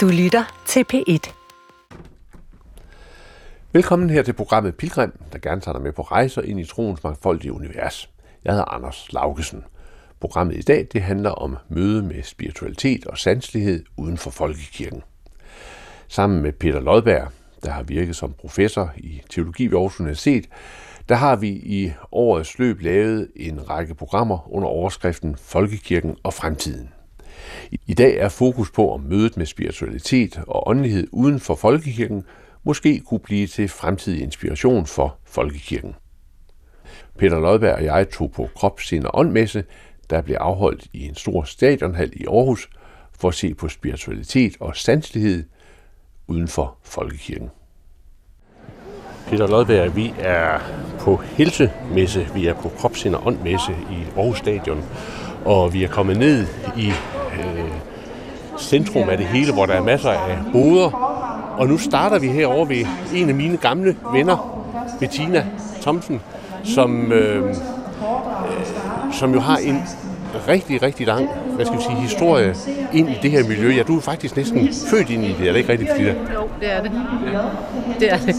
Du lytter til P1. Velkommen her til programmet Pilgrim, der gerne tager dig med på rejser ind i troens mangfoldige univers. Jeg hedder Anders Laugesen. Programmet i dag det handler om møde med spiritualitet og sanselighed uden for folkekirken. Sammen med Peter Lodberg, der har virket som professor i teologi ved Aarhus Universitet, der har vi i årets løb lavet en række programmer under overskriften Folkekirken og fremtiden. I dag er fokus på, om mødet med spiritualitet og åndelighed uden for folkekirken måske kunne blive til fremtidig inspiration for folkekirken. Peter Lodberg og jeg tog på krop, sind og åndmesse, der blev afholdt i en stor stadionhal i Aarhus, for at se på spiritualitet og sanselighed uden for folkekirken. Peter Lodberg, vi er på Helsemesse, vi er på Kropsind og Åndmesse i Aarhus Stadion, og vi er kommet ned i øh, centrum af det hele, hvor der er masser af boder. Og nu starter vi herovre ved en af mine gamle venner, Bettina Thomsen, som, øh, øh som jo har en rigtig, rigtig lang hvad skal vi sige, historie ind i det her miljø. Ja, du er faktisk næsten født ind i det, er det ikke rigtigt, Bettina? Jo, det er det. Det er det.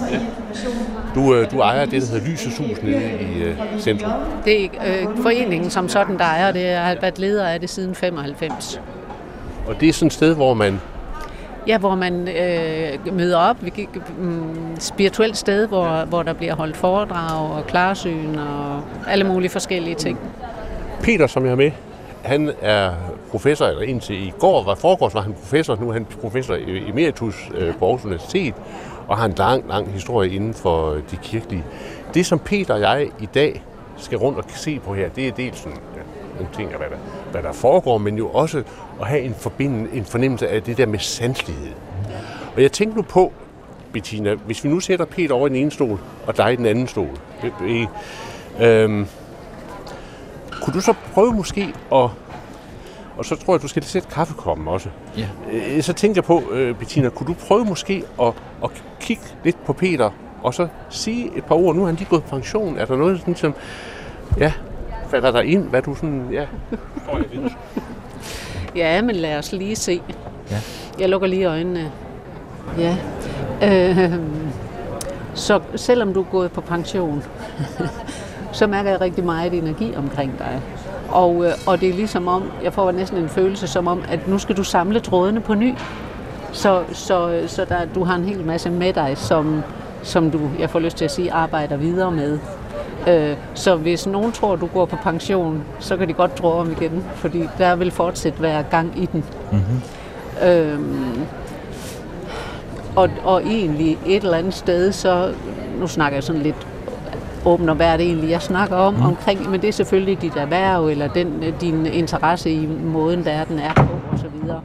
Du, øh, du ejer det, der hedder Lysets Hus nede i øh, centrum. Det er øh, foreningen som sådan, der ejer det. Jeg har været leder af det siden 95. Og det er sådan et sted, hvor man Ja, hvor man øh, møder op. Vi gik mm, spirituelt sted, hvor, hvor der bliver holdt foredrag og klarsyn og alle mulige forskellige ting. Peter, som jeg har med, han er professor, eller indtil i går var forgårs, var han professor, nu er han professor emeritus øh, på Aarhus Universitet, og har en lang, lang historie inden for øh, de kirkelige. Det, som Peter og jeg i dag skal rundt og se på her, det er dels sådan, ja, nogle ting hvad der, hvad der foregår, men jo også at have en, forbindelse, en fornemmelse af det der med sanselighed. Og jeg tænkte nu på, Bettina, hvis vi nu sætter Peter over i den ene stol, og dig i den anden stol, øh, øh, kunne du så prøve måske at og så tror jeg, du skal sætte kaffekoppen også. Ja. Øh, Så tænker jeg på, øh, Bettina, kunne du prøve måske at, at kigge lidt på Peter, og så sige et par ord. Nu er han lige gået på pension. Er der noget sådan som, ja, falder der ind, hvad du sådan, ja. Ja, men lad os lige se. Ja. Jeg lukker lige øjnene. Ja. Øh, så selvom du er gået på pension, så mærker jeg rigtig meget energi omkring dig. Og, øh, og det er ligesom om, jeg får næsten en følelse som om, at nu skal du samle trådene på ny. Så, så, så der, du har en hel masse med dig, som, som du, jeg får lyst til at sige, arbejder videre med. Øh, så hvis nogen tror, du går på pension, så kan de godt tro om igen, fordi der vil fortsat være gang i den. Mm-hmm. Øhm, og, og egentlig et eller andet sted, så nu snakker jeg sådan lidt om, hvad er det egentlig, jeg snakker om mm. omkring, men det er selvfølgelig dit erhverv, eller den, din interesse i måden, verden er på, og så videre.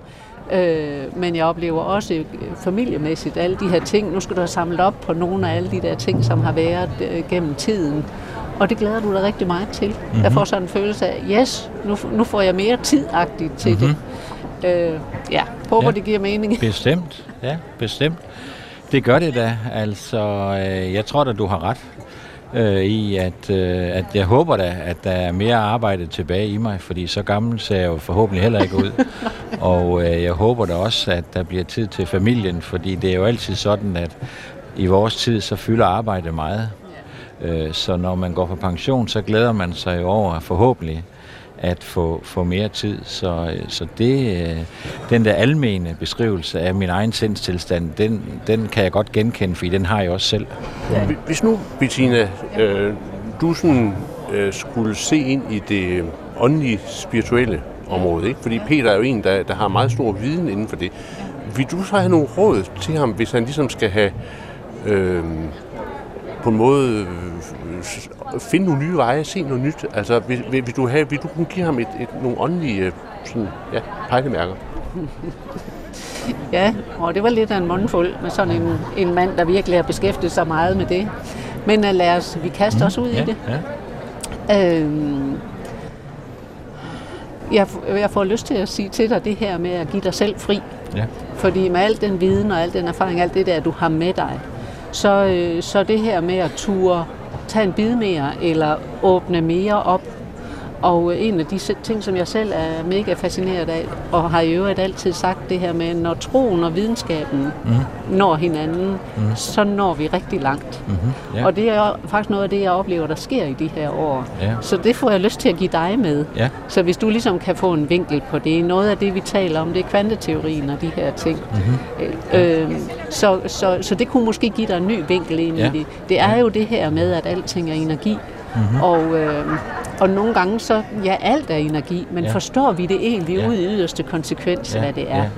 Øh, men jeg oplever også familiemæssigt alle de her ting. Nu skal du have samlet op på nogle af alle de der ting, som har været øh, gennem tiden. Og det glæder du dig rigtig meget til. Mm-hmm. Jeg får sådan en følelse af, yes, nu, nu får jeg mere tidagtigt til mm-hmm. det. Øh, ja, håber Ja. det giver mening. Bestemt, ja, bestemt. Det gør det da. Altså, øh, jeg tror da, du har ret øh, i, at, øh, at jeg håber da, at der er mere arbejde tilbage i mig, fordi så gammel ser jeg jo forhåbentlig heller ikke ud. Og øh, jeg håber da også, at der bliver tid til familien, fordi det er jo altid sådan, at i vores tid, så fylder arbejde meget. Øh, Så når man går på pension, så glæder man sig jo over forhåbentlig at få, få mere tid. Så, øh, så det, øh, den der almene beskrivelse af min egen sindstilstand, den, den kan jeg godt genkende, fordi den har jeg også selv. Hvis nu, Bettina, øh, du sådan, øh, skulle se ind i det åndelige, spirituelle område, ikke? fordi Peter er jo en, der, der har meget stor viden inden for det. Vil du så have nogle råd til ham, hvis han ligesom skal have øh, på en måde øh, finde nogle nye veje, se noget nyt? Altså, vil, vil, vil, du, have, vil du kunne give ham et, et, nogle åndelige øh, sådan, ja, pejlemærker? Ja, og det var lidt af en mundfuld med sådan en, en mand, der virkelig har beskæftiget sig meget med det. Men uh, lad os, vi kaster os ud i det. ja. Øhm, jeg, jeg får lyst til at sige til dig det her med at give dig selv fri. ja. Fordi med al den viden og al den erfaring, alt det der, du har med dig, så, øh, så det her med at ture, tage en bid mere, eller åbne mere op, og øh, en af de ting, som jeg selv er mega fascineret af, og har i øvrigt altid sagt det her med, når troen og videnskaben mm. når hinanden, mm. så når vi rigtig langt. Mm-hmm. Ja. Og det er faktisk noget af det, jeg oplever, der sker i de her år. Ja. Så det får jeg lyst til at give dig med. Ja. Så hvis du ligesom kan få en vinkel på det, noget af det, vi taler om, det er kvanteteorien og de her ting. Mm-hmm. Øh, så, så, så det kunne måske give dig en ny vinkel ind Ja. i det. Det er jo det her med, at alting er energi. Mm-hmm. Og, øh, og nogle gange så, ja, alt er energi, men Ja. forstår vi det egentlig Ja. ud i yderste konsekvens, Ja, hvad det er? ja.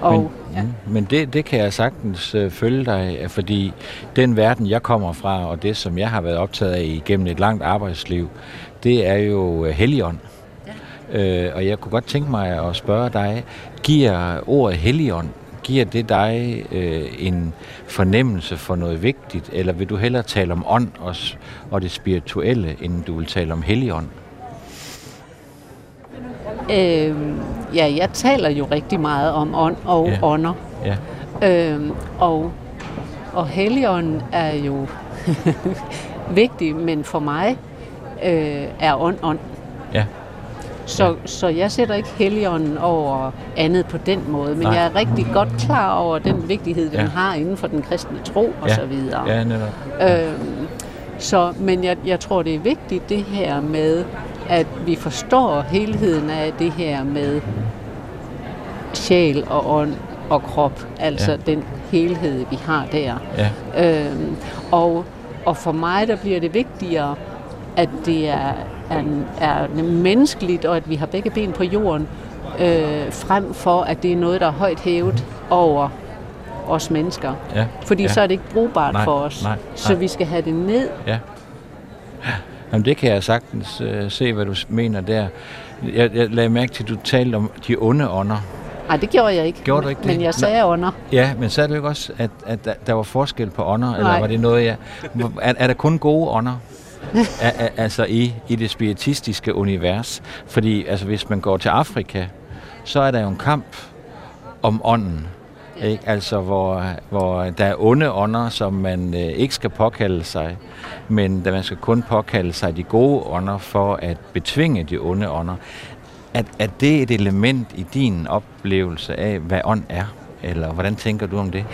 Og, Men, ja. men det, det kan jeg sagtens øh, følge dig, fordi den verden, jeg kommer fra, og det, som jeg har været optaget af igennem et langt arbejdsliv, det er jo øh, Helligånd. Ja. Øh, og jeg kunne godt tænke mig at spørge dig, giver ordet Helligånd, giver det dig øh, en fornemmelse for noget vigtigt, eller vil du hellere tale om ånd og, s- og det spirituelle, end du vil tale om Helligånd? øh, ja, jeg taler jo rigtig meget om ånd og Ja. ånder. Ja, Øhm, og, og Helligånden er jo vigtig, men for mig øh, er ånd ånd. ja, Så, Ja. så jeg sætter ikke Helligånden over andet på den måde, men Nej. Jeg er rigtig godt klar over den vigtighed, den Ja. har inden for den kristne tro og Ja. så videre. ja, netop. Øhm, så, men jeg, jeg tror, det er vigtigt det her med, at vi forstår helheden af det her med sjæl og ånd og krop, altså ja. den helhed, vi har der. Ja, Øhm, og, og for mig, der bliver det vigtigere, at det er, er, er menneskeligt, og at vi har begge ben på jorden, øh, frem for, at det er noget, der er højt hævet over os mennesker. ja. Fordi ja. så er det ikke brugbart Nej, for os. nej, Så nej. vi skal have det ned. Ja. Jamen det kan jeg sagtens øh, se, hvad du mener der. Jeg, jeg lagde mærke til, at du talte om de onde ånder. Nej, det gjorde jeg ikke. Gjorde du ikke det? Men jeg sagde under. Ja, men sagde du ikke også, at, at der, var forskel på ånder? Eller Nej. var det noget, jeg... Er, er der kun gode ånder? altså i, i det spiritistiske univers? Fordi altså, hvis man går til Afrika, så er der jo en kamp om ånden. Ikke? Altså, hvor, hvor der er onde ånder, som man øh, ikke skal påkalde sig, men der man skal kun påkalde sig de gode ånder for at betvinge de onde ånder. Er, er det et element i din oplevelse af, hvad ånd er? Eller hvordan tænker du om det?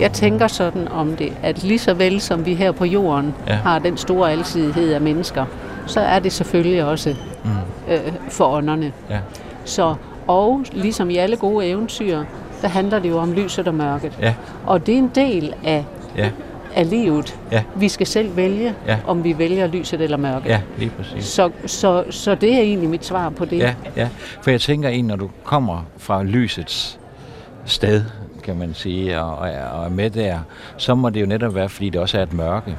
Jeg tænker sådan om det, at lige så vel som vi her på jorden Ja. har den store alsidighed af mennesker, så er det selvfølgelig også Mm. øh, for ånderne. Ja. Så, og ligesom i alle gode eventyr, der handler det jo om lyset og mørket. Ja, Og det er en del af, ja, af livet. Ja. Vi skal selv vælge, Ja. om vi vælger lyset eller mørket. ja, lige præcis. Så, så, så det er egentlig mit svar på det. Ja, ja. For jeg tænker egentlig, når du kommer fra lysets sted, kan man sige, og, og, er, er med der, så må det jo netop være, fordi det også er et mørke.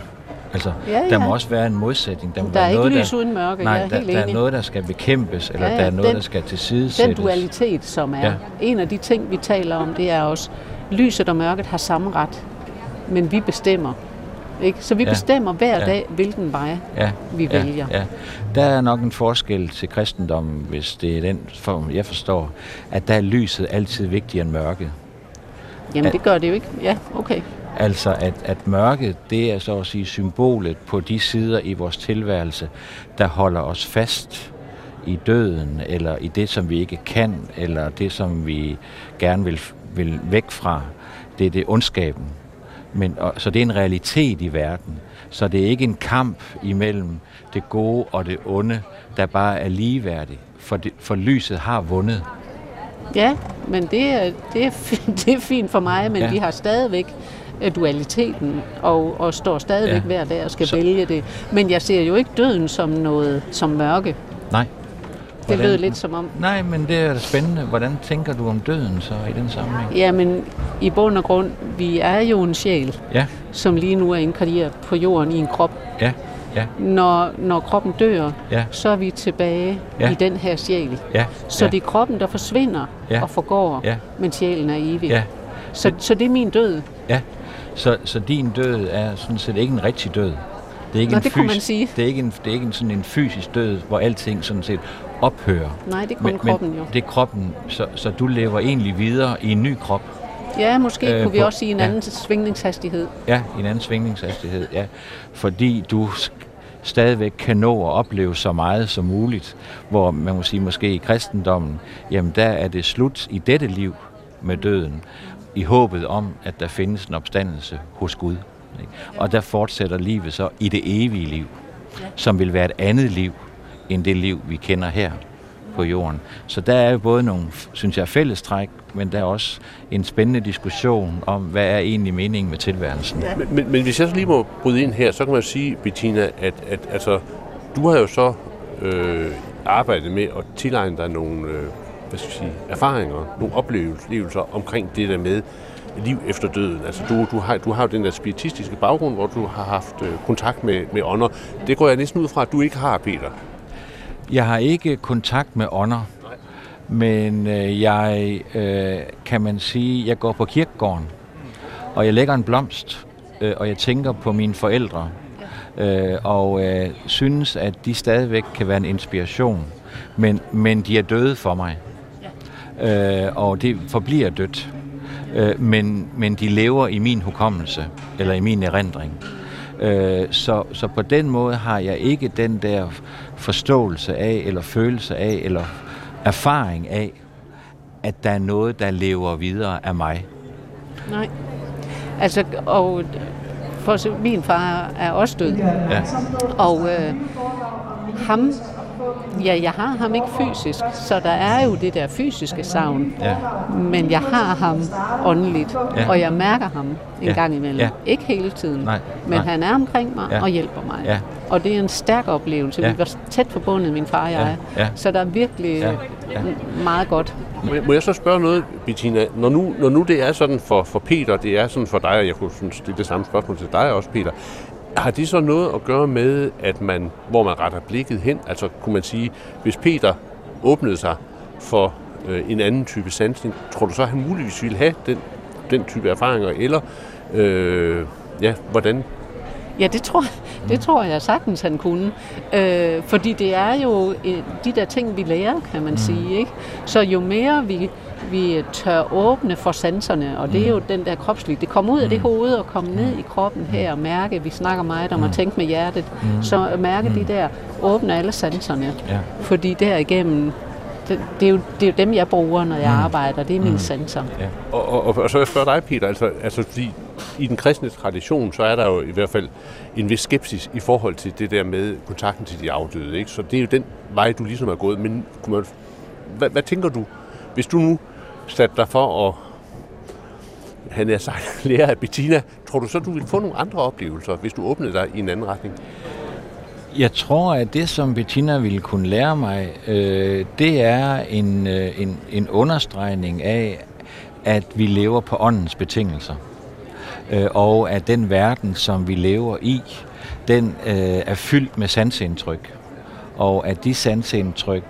Altså, Ja, der må ja. også være en modsætning. Der, må Der er ikke noget, lys uden mørke, nej, jeg er der, helt der er enig. noget, der skal bekæmpes, eller Ja, ja, der er noget, den- der skal tilsidesættes. Den dualitet, som er Ja. ja. en af de ting, vi taler om, det er også, lyset og mørket har samme ret, men vi bestemmer. Ikke? Så vi Ja. bestemmer hver Ja. dag, hvilken vej ja, vi ja, vælger. Ja. Der er nok en forskel til kristendommen, hvis det er den form, jeg forstår, at der er lyset altid vigtigere end mørket. Jamen, det gør det jo ikke. Ja, okay. Altså at, at mørket, det er så at sige symbolet på de sider i vores tilværelse, der holder os fast i døden, eller i det, som vi ikke kan, eller det, som vi gerne vil, vil væk fra. Det er det ondskaben. Men, og, så det er en realitet i verden. Så det er ikke en kamp imellem det gode og det onde, der bare er ligeværdigt. For, det, for lyset har vundet. Ja, men det er, det er, det er fint for mig, men Ja. vi har stadigvæk øh, dualiteten, og, og står stadigvæk Ja. hver dag og skal Så. vælge det. Men jeg ser jo ikke døden som noget som mørke. Nej. Det lød lidt som om, Nej, men det er spændende. Hvordan tænker du om døden så i den sammenhæng? jamen i bund og grund, vi er jo en sjæl, Ja, som lige nu er inkarneret på jorden i en krop. ja, ja, Når, når kroppen dør, ja, så er vi tilbage Ja. i den her sjæl. ja. Så ja, det er kroppen, der forsvinder Ja. og forgår, Ja. men sjælen er evig. Ja, Så, så det er min død. ja. Så, så din død er sådan set ikke en rigtig død. Det er ikke Nå, en det kunne man sige. Det er ikke, en, det er ikke en, sådan en fysisk død, hvor alting sådan set ophører. Nej, det er kun kroppen jo. det er kroppen, så, så du lever egentlig videre i en ny krop. Ja, måske Øh, kunne vi på- også sige en ja. anden svingningshastighed. Ja, en anden svingningshastighed, ja. Fordi du stadigvæk kan nå at opleve så meget som muligt, hvor man må sige, måske i kristendommen, jamen der er det slut i dette liv med døden, i håbet om, at der findes en opstandelse hos Gud. Og der fortsætter livet så i det evige liv, som vil være et andet liv, end det liv, vi kender her på jorden. Så der er jo både nogle, synes jeg, fællestræk, men der er også en spændende diskussion om, hvad er egentlig meningen med tilværelsen. Ja. Men, men, men hvis jeg så lige må bryde ind her, så kan man sige, Bettina, at, at altså, du har jo så øh, arbejdet med at tilegne dig nogle øh, hvad skal jeg sige, erfaringer, nogle oplevelser omkring det der med liv efter døden. Altså du, du, har, du har jo den der spiritistiske baggrund, hvor du har haft øh, kontakt med, med ånder. Det går jeg næsten ud fra, at du ikke har, Peter. Jeg har ikke kontakt med ånder, men øh, jeg øh, kan man sige, jeg går på kirkegården, og jeg lægger en blomst, øh, og jeg tænker på mine forældre, øh, og øh, synes, at de stadigvæk kan være en inspiration, men, men de er døde for mig, øh, og det forbliver dødt, øh, men, men de lever i min hukommelse, eller i min erindring. Øh, så, så på den måde har jeg ikke den der forståelse af, eller følelse af, eller erfaring af, at der er noget, der lever videre af mig. Nej. Altså, og for min far er også død. Ja. Og øh, ham, ja, jeg har ham ikke fysisk, så der er jo det der fysiske savn. Ja. Men jeg har ham åndeligt, Ja. og jeg mærker ham en Ja. gang imellem. Ja. Ikke hele tiden, Nej. men Nej. han er omkring mig Ja. og hjælper mig. Ja. Og det er en stærk oplevelse. Ja. Vi var tæt forbundet, min far og jeg. Ja. Ja. Så der er virkelig Ja. ja. Meget godt. Må jeg, må jeg så spørge noget, Bettina? Når nu, når nu det er sådan for, for Peter, det er sådan for dig, og jeg kunne sådan stille det samme spørgsmål til dig også, Peter. Har det så noget at gøre med, at man, hvor man retter blikket hen? Altså kunne man sige, hvis Peter åbnede sig for øh, en anden type sansning, tror du så, at han muligvis ville have den, den type erfaringer? Eller øh, ja, hvordan? Ja, det tror, det tror jeg sagtens, han kunne. Øh, fordi det er jo øh, de der ting, vi lærer, kan man sige. Ikke? Så jo mere vi, vi tør åbne for sanserne, og det er jo den der kropslige, det kommer ud af det hoved og komme ned i kroppen her og mærke, vi snakker meget om at tænke med hjertet, så mærke de der, åbne alle sanserne. Ja. Fordi derigennem, det, det, er jo, det er jo dem, jeg bruger, når jeg arbejder, det er mine sanser. Ja. Og, og, og, og så vil jeg spørge dig, Peter, altså, altså fordi i den kristne tradition, så er der jo i hvert fald en vis skepsis i forhold til det der med kontakten til de afdøde. Ikke? Så det er jo den vej, du ligesom er gået. Men kunne man, hvad, hvad tænker du, hvis du nu sat dig for at han er sagt, lærer af Bettina, tror du så, du ville få nogle andre oplevelser, hvis du åbnede dig i en anden retning? Jeg tror, at det, som Bettina ville kunne lære mig, øh, det er en, øh, en, en understregning af, at vi lever på åndens betingelser. Øh, og at den verden, som vi lever i, den øh, er fyldt med sansindtryk. Og at de sansindtryk,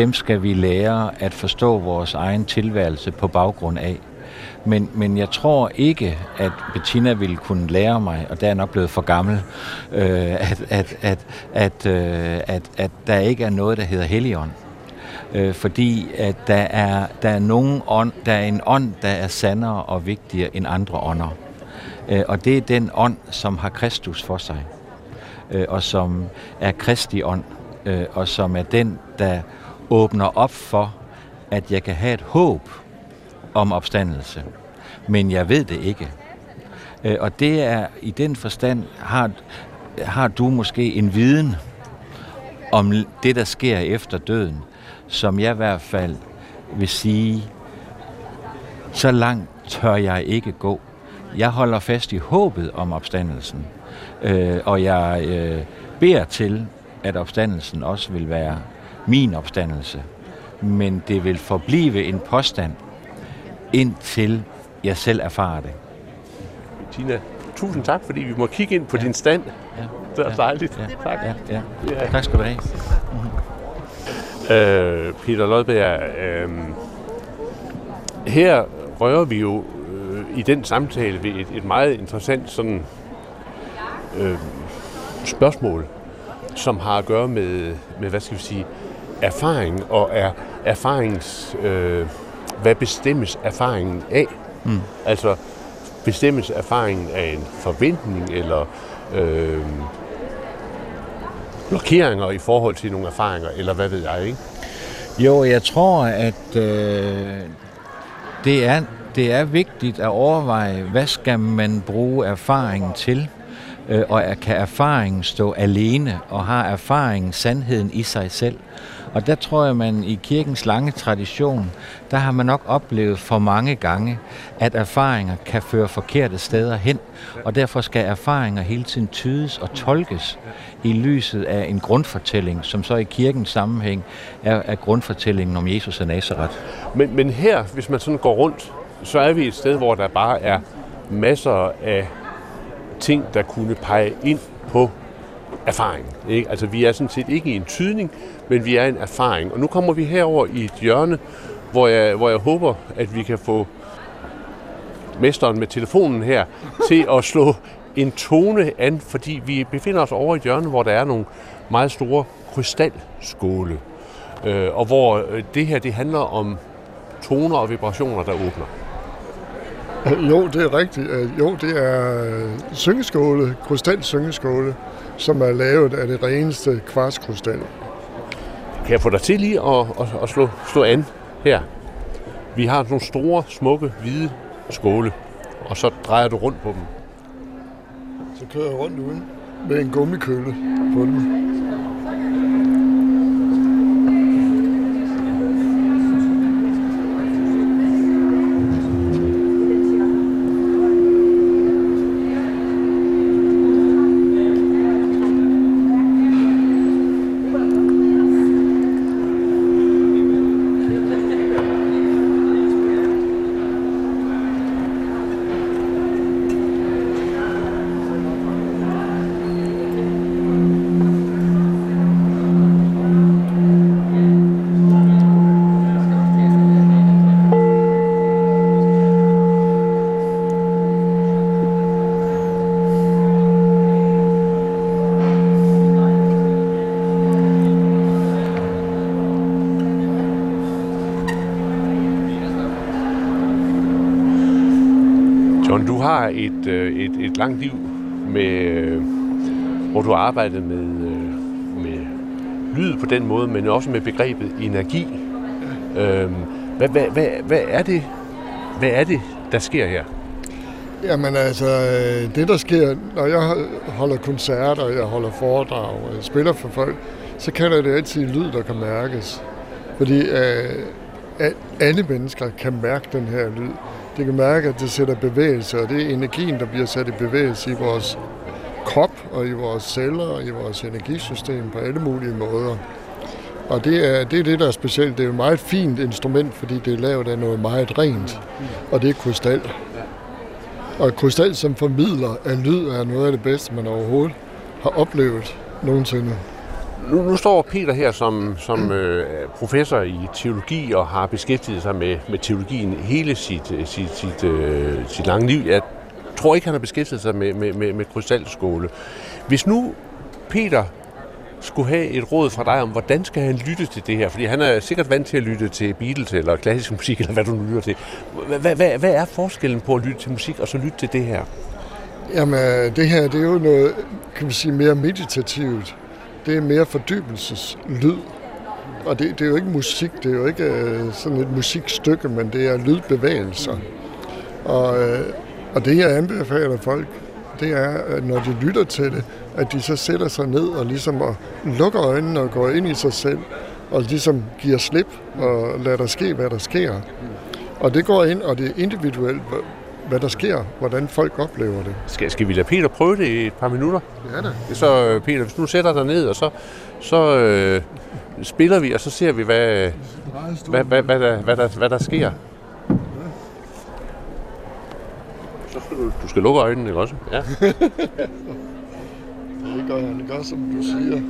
dem skal vi lære at forstå vores egen tilværelse på baggrund af. Men, men jeg tror ikke, at Bettina ville kunne lære mig, og der er nok blevet for gammel, øh, at, at, at, at, øh, at, at der ikke er noget, der hedder Helligånd. Øh, fordi at der er, der, er nogen ånd, der er en ånd, der er sandere og vigtigere end andre ånder. Øh, og det er den ånd, som har Kristus for sig, øh, og som er Kristi ånd, øh, og som er den, der åbner op for, at jeg kan have et håb om opstandelse. Men jeg ved det ikke. Øh, og det er i den forstand, har, har du måske en viden om det, der sker efter døden, som jeg i hvert fald vil sige, så langt tør jeg ikke gå. Jeg holder fast i håbet om opstandelsen, øh, og jeg øh, beder til, at opstandelsen også vil være min opstandelse. Men det vil forblive en påstand, indtil jeg selv erfarer det. Tina, tusind tak, fordi vi må kigge ind på ja. din stand. Ja. Det er dejligt. Ja. Tak. Ja, ja. Ja. Tak skal du have. Øh, Peter Lodberg, øh, her rører vi jo øh, i den samtale ved et, et meget interessant sådan, øh, spørgsmål, som har at gøre med, med hvad skal vi sige, erfaring og er erfarings, øh, hvad bestemmes erfaringen af? Mm. Altså, bestemmes erfaringen af en forventning, eller øh, blokeringer i forhold til nogle erfaringer, eller hvad ved jeg, ikke? Jo, jeg tror, at øh, det, er, det er vigtigt at overveje, hvad skal man bruge erfaringen til? Øh, og kan erfaringen stå alene, og har erfaringen sandheden i sig selv? Og der tror jeg, man i kirkens lange tradition, der har man nok oplevet for mange gange, at erfaringer kan føre forkerte steder hen, og derfor skal erfaringer hele tiden tydes og tolkes i lyset af en grundfortælling, som så i kirkens sammenhæng er, er grundfortællingen om Jesus af Nazareth. Men, men her, hvis man sådan går rundt, så er vi et sted, hvor der bare er masser af ting, der kunne pege ind på erfaring. Ikke? Altså vi er sådan set ikke i en tydning, men vi er en erfaring. Og nu kommer vi herover i et hjørne, hvor jeg, hvor jeg håber, at vi kan få mesteren med telefonen her til at slå en tone an, fordi vi befinder os over i et hjørne, hvor der er nogle meget store krystalskåle, øh, og hvor øh, det her det handler om toner og vibrationer, der åbner. Jo, det er rigtigt. Øh, jo, det er øh, syngeskåle, krystalsyngeskåle, som er lavet af det reneste kvartskrystal. Kan jeg få dig til lige at, at, at slå, slå an her? Vi har nogle store, smukke, hvide skåle, og så drejer du rundt på dem. Så kører jeg rundt uden med en gummikølle på dem. Et, øh, et, et langt liv, med, øh, hvor du har arbejdet med, øh, med lyd på den måde, men også med begrebet energi. Øhm, hvad, hvad, hvad, hvad, er det, hvad er det, der sker her? Jamen altså, det der sker, når jeg holder koncerter, jeg holder foredrag, og jeg spiller for folk, så kan det altid lyd, der kan mærkes. Fordi øh, alle mennesker kan mærke den her lyd. Det kan mærke, at det sætter bevægelse, og det er energien, der bliver sat i bevægelse i vores krop og i vores celler og i vores energisystem på alle mulige måder. Og det er, det er det, der er specielt. Det er et meget fint instrument, fordi det er lavet af noget meget rent, og det er krystal. Og krystal, som formidler af lyd, er noget af det bedste, man overhovedet har oplevet nogensinde. Nu, nu står Peter her som, som øh, professor i teologi og har beskæftiget sig med, med teologien hele sit, øh, sit, sit, øh, sit lange liv. Jeg tror ikke, han har beskæftiget sig med, med, med, med krystalskåle. Hvis nu Peter skulle have et råd fra dig om, hvordan skal han lytte til det her? Fordi han er sikkert vant til at lytte til Beatles eller klassisk musik, eller hvad du nu lytter til. Hvad, hvad, hvad er forskellen på at lytte til musik og så lytte til det her? Jamen, øh, det her det er jo noget, kan vi sige, mere meditativt det er mere fordybelseslyd. Og det, det er jo ikke musik, det er jo ikke øh, sådan et musikstykke, men det er lydbevægelser. Og, øh, og det, jeg anbefaler folk, det er, at når de lytter til det, at de så sætter sig ned og ligesom og lukker øjnene og går ind i sig selv, og ligesom giver slip og lader der ske, hvad der sker. Og det går ind, og det er individuelt, hvad der sker, hvordan folk oplever det. Skal, skal vi lade Peter prøve det i et par minutter? Ja da. Så øh, Peter, hvis du sætter dig ned, og så, så øh, spiller vi, og så ser vi, hvad, hvad, hvad, hvad, der, hvad, der, hvad der sker. Så skal du, du skal lukke øjnene, ikke også? Ja. det gør det gør, som du siger.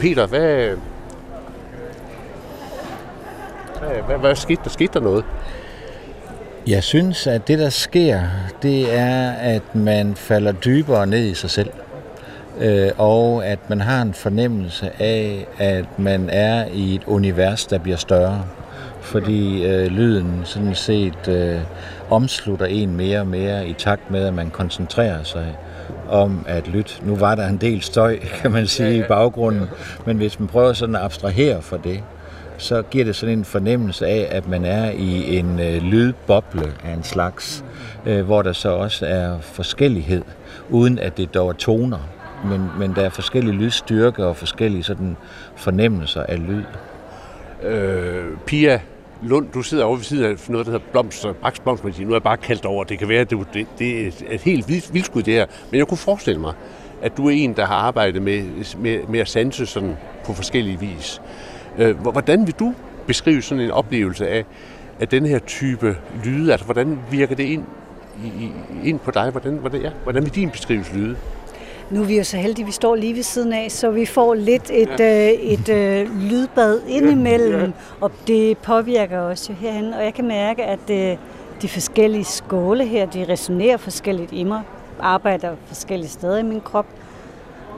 Peter, hvad, hvad, hvad, hvad skete der? Skete der noget? Jeg synes, at det, der sker, det er, at man falder dybere ned i sig selv. Øh, og at man har en fornemmelse af, at man er i et univers, der bliver større. Fordi øh, lyden sådan set øh, omslutter en mere og mere i takt med, at man koncentrerer sig om at lytte. Nu var der en del støj, kan man sige, i baggrunden, men hvis man prøver sådan at abstrahere fra det, så giver det sådan en fornemmelse af, at man er i en øh, lydboble af en slags, øh, hvor der så også er forskellighed, uden at det dog er toner, men, men der er forskellige lydstyrker og forskellige sådan fornemmelser af lyd. Øh, Pia Lund, du sidder over ved siden af noget, der hedder blomster, Baks Blomstermedicin. Nu er jeg bare kaldt over. Det kan være, at det, det, det er et helt vildskud, det her. Men jeg kunne forestille mig, at du er en, der har arbejdet med, med, med at sanse sådan på forskellige vis. Øh, hvordan vil du beskrive sådan en oplevelse af, af den her type lyde? Altså, hvordan virker det ind, i, ind på dig? Hvordan, hvordan, ja, hvordan vil din beskrivelse lyde? Nu er vi jo så heldige, vi står lige ved siden af, så vi får lidt et, ja. øh, et øh, lydbad indimellem, ja. Ja. og det påvirker os jo herhen. Og jeg kan mærke, at øh, de forskellige skåle her, de resonerer forskelligt i mig, arbejder forskellige steder i min krop.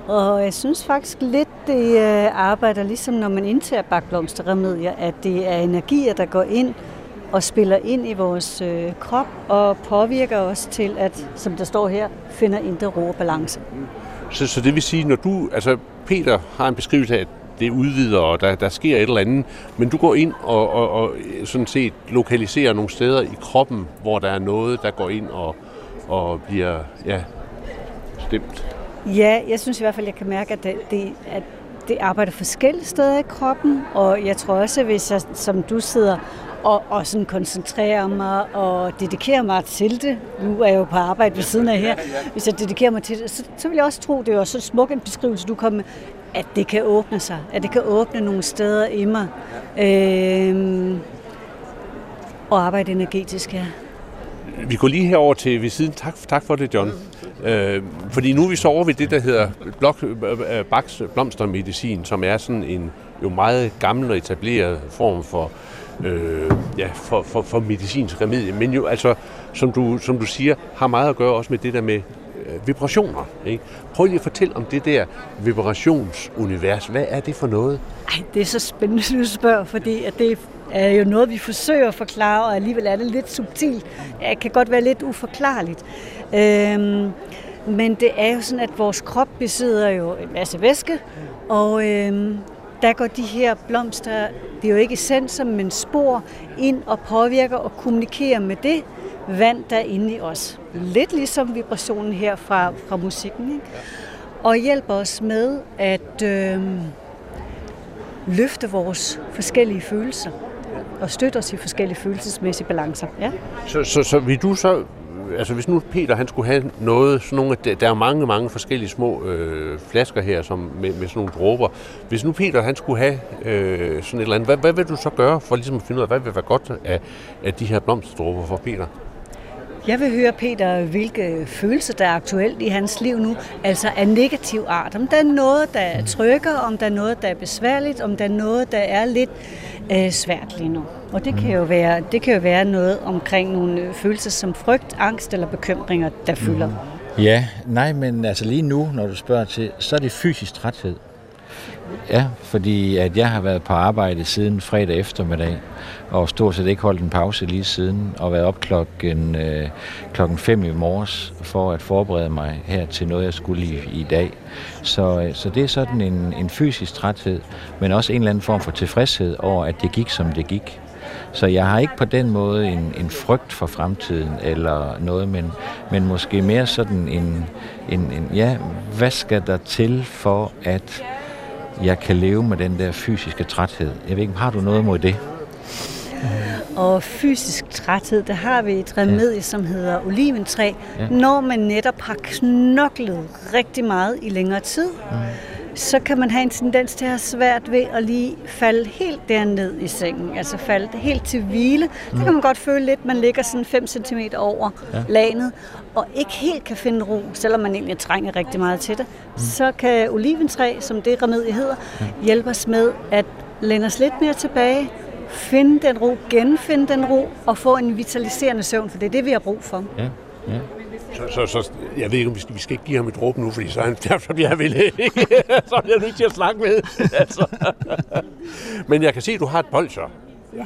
Og jeg synes faktisk lidt, det øh, arbejder ligesom når man indtager bakblomsterremedier, at det er energier, der går ind og spiller ind i vores øh, krop og påvirker os til at, som der står her, finder indre ro og balance. Så, så det vil sige, når du, altså Peter har en beskrivelse af, at det udvider, og der, der sker et eller andet, men du går ind og, og, og sådan set lokaliserer nogle steder i kroppen, hvor der er noget, der går ind og, og bliver ja, stemt. Ja, jeg synes i hvert fald, jeg kan mærke, at det, det, at det arbejder forskellige steder i kroppen, og jeg tror også, hvis jeg, som du sidder og, og sådan koncentrerer mig og dedikerer mig til det. Nu er jeg jo på arbejde ved siden af her. Hvis jeg dedikerer mig til det, så, så vil jeg også tro, det er så smuk en beskrivelse, du kommer med, at det kan åbne sig. At det kan åbne nogle steder i mig. Øhm, og arbejde energetisk, ja. Vi går lige herover til ved siden. Tak, tak for det, John. Øh, fordi nu er vi så over ved det, der hedder blok, øh, Bachs blomstermedicin, som er sådan en jo meget gammel og etableret form for, øh, ja, for, for, for medicinsk remedie. Men jo altså, som du, som du siger, har meget at gøre også med det der med øh, vibrationer. Ikke? Prøv lige at fortælle om det der vibrationsunivers. Hvad er det for noget? Ej, det er så spændende, du spørger, fordi at det er jo noget, vi forsøger at forklare, og alligevel er det lidt subtilt. Det kan godt være lidt uforklarligt. Øhm, men det er jo sådan, at vores krop besidder jo en masse væske, og øhm, der går de her blomster, det er jo ikke essenser, men spor, ind og påvirker og kommunikerer med det vand, der er inde i os. Lidt ligesom vibrationen her fra, fra musikken. Ikke? Og hjælper os med at øh, løfte vores forskellige følelser og støtte os i forskellige følelsesmæssige balancer. Ja. Så, så, så vil du så altså hvis nu Peter han skulle have noget, sådan nogle, der er mange, mange forskellige små øh, flasker her som med, med sådan nogle dråber. Hvis nu Peter han skulle have øh, sådan et eller andet, hvad, hvad vil du så gøre for ligesom at finde ud af, hvad vil være godt af, af de her blomsterdråber for Peter? Jeg vil høre, Peter, hvilke følelser, der er aktuelt i hans liv nu, altså af negativ art. Om der er noget, der trykker, om der er noget, der er besværligt, om der er noget, der er lidt øh, svært lige nu. Og det kan, jo være, det kan jo være noget omkring nogle øh, følelser som frygt, angst eller bekymringer, der fylder. Ja, nej, men altså lige nu, når du spørger til, så er det fysisk træthed. Ja, fordi at jeg har været på arbejde siden fredag eftermiddag, og stort set ikke holdt en pause lige siden, og været op klokken, øh, klokken 5 i morges for at forberede mig her til noget, jeg skulle i, i dag. Så, øh, så det er sådan en, en fysisk træthed, men også en eller anden form for tilfredshed over, at det gik, som det gik. Så jeg har ikke på den måde en, en frygt for fremtiden eller noget, men, men måske mere sådan en, en, en, ja, hvad skal der til for, at jeg kan leve med den der fysiske træthed? Jeg ved ikke, har du noget mod det? Og fysisk træthed, der har vi et remedie, ja. som hedder oliventræ, ja. når man netop har knoklet rigtig meget i længere tid. Mm så kan man have en tendens til at have svært ved at lige falde helt derned i sengen, altså falde helt til hvile. Mm. Der kan man godt føle lidt, at man ligger sådan 5 cm over ja. lanet, og ikke helt kan finde ro, selvom man egentlig trænger rigtig meget til det. Mm. Så kan oliventræ, som det remedie hedder, ja. hjælpe os med at læne os lidt mere tilbage, finde den ro, genfinde den ro og få en vitaliserende søvn, for det er det, vi har brug for. Ja, ja. Så, så, så, jeg ved ikke, om vi skal, vi skal ikke give ham et råb nu, fordi så, er han, så bliver han ikke. så er jeg nødt til at snakke med. Altså. Men jeg kan se, at du har et bold så. Ja.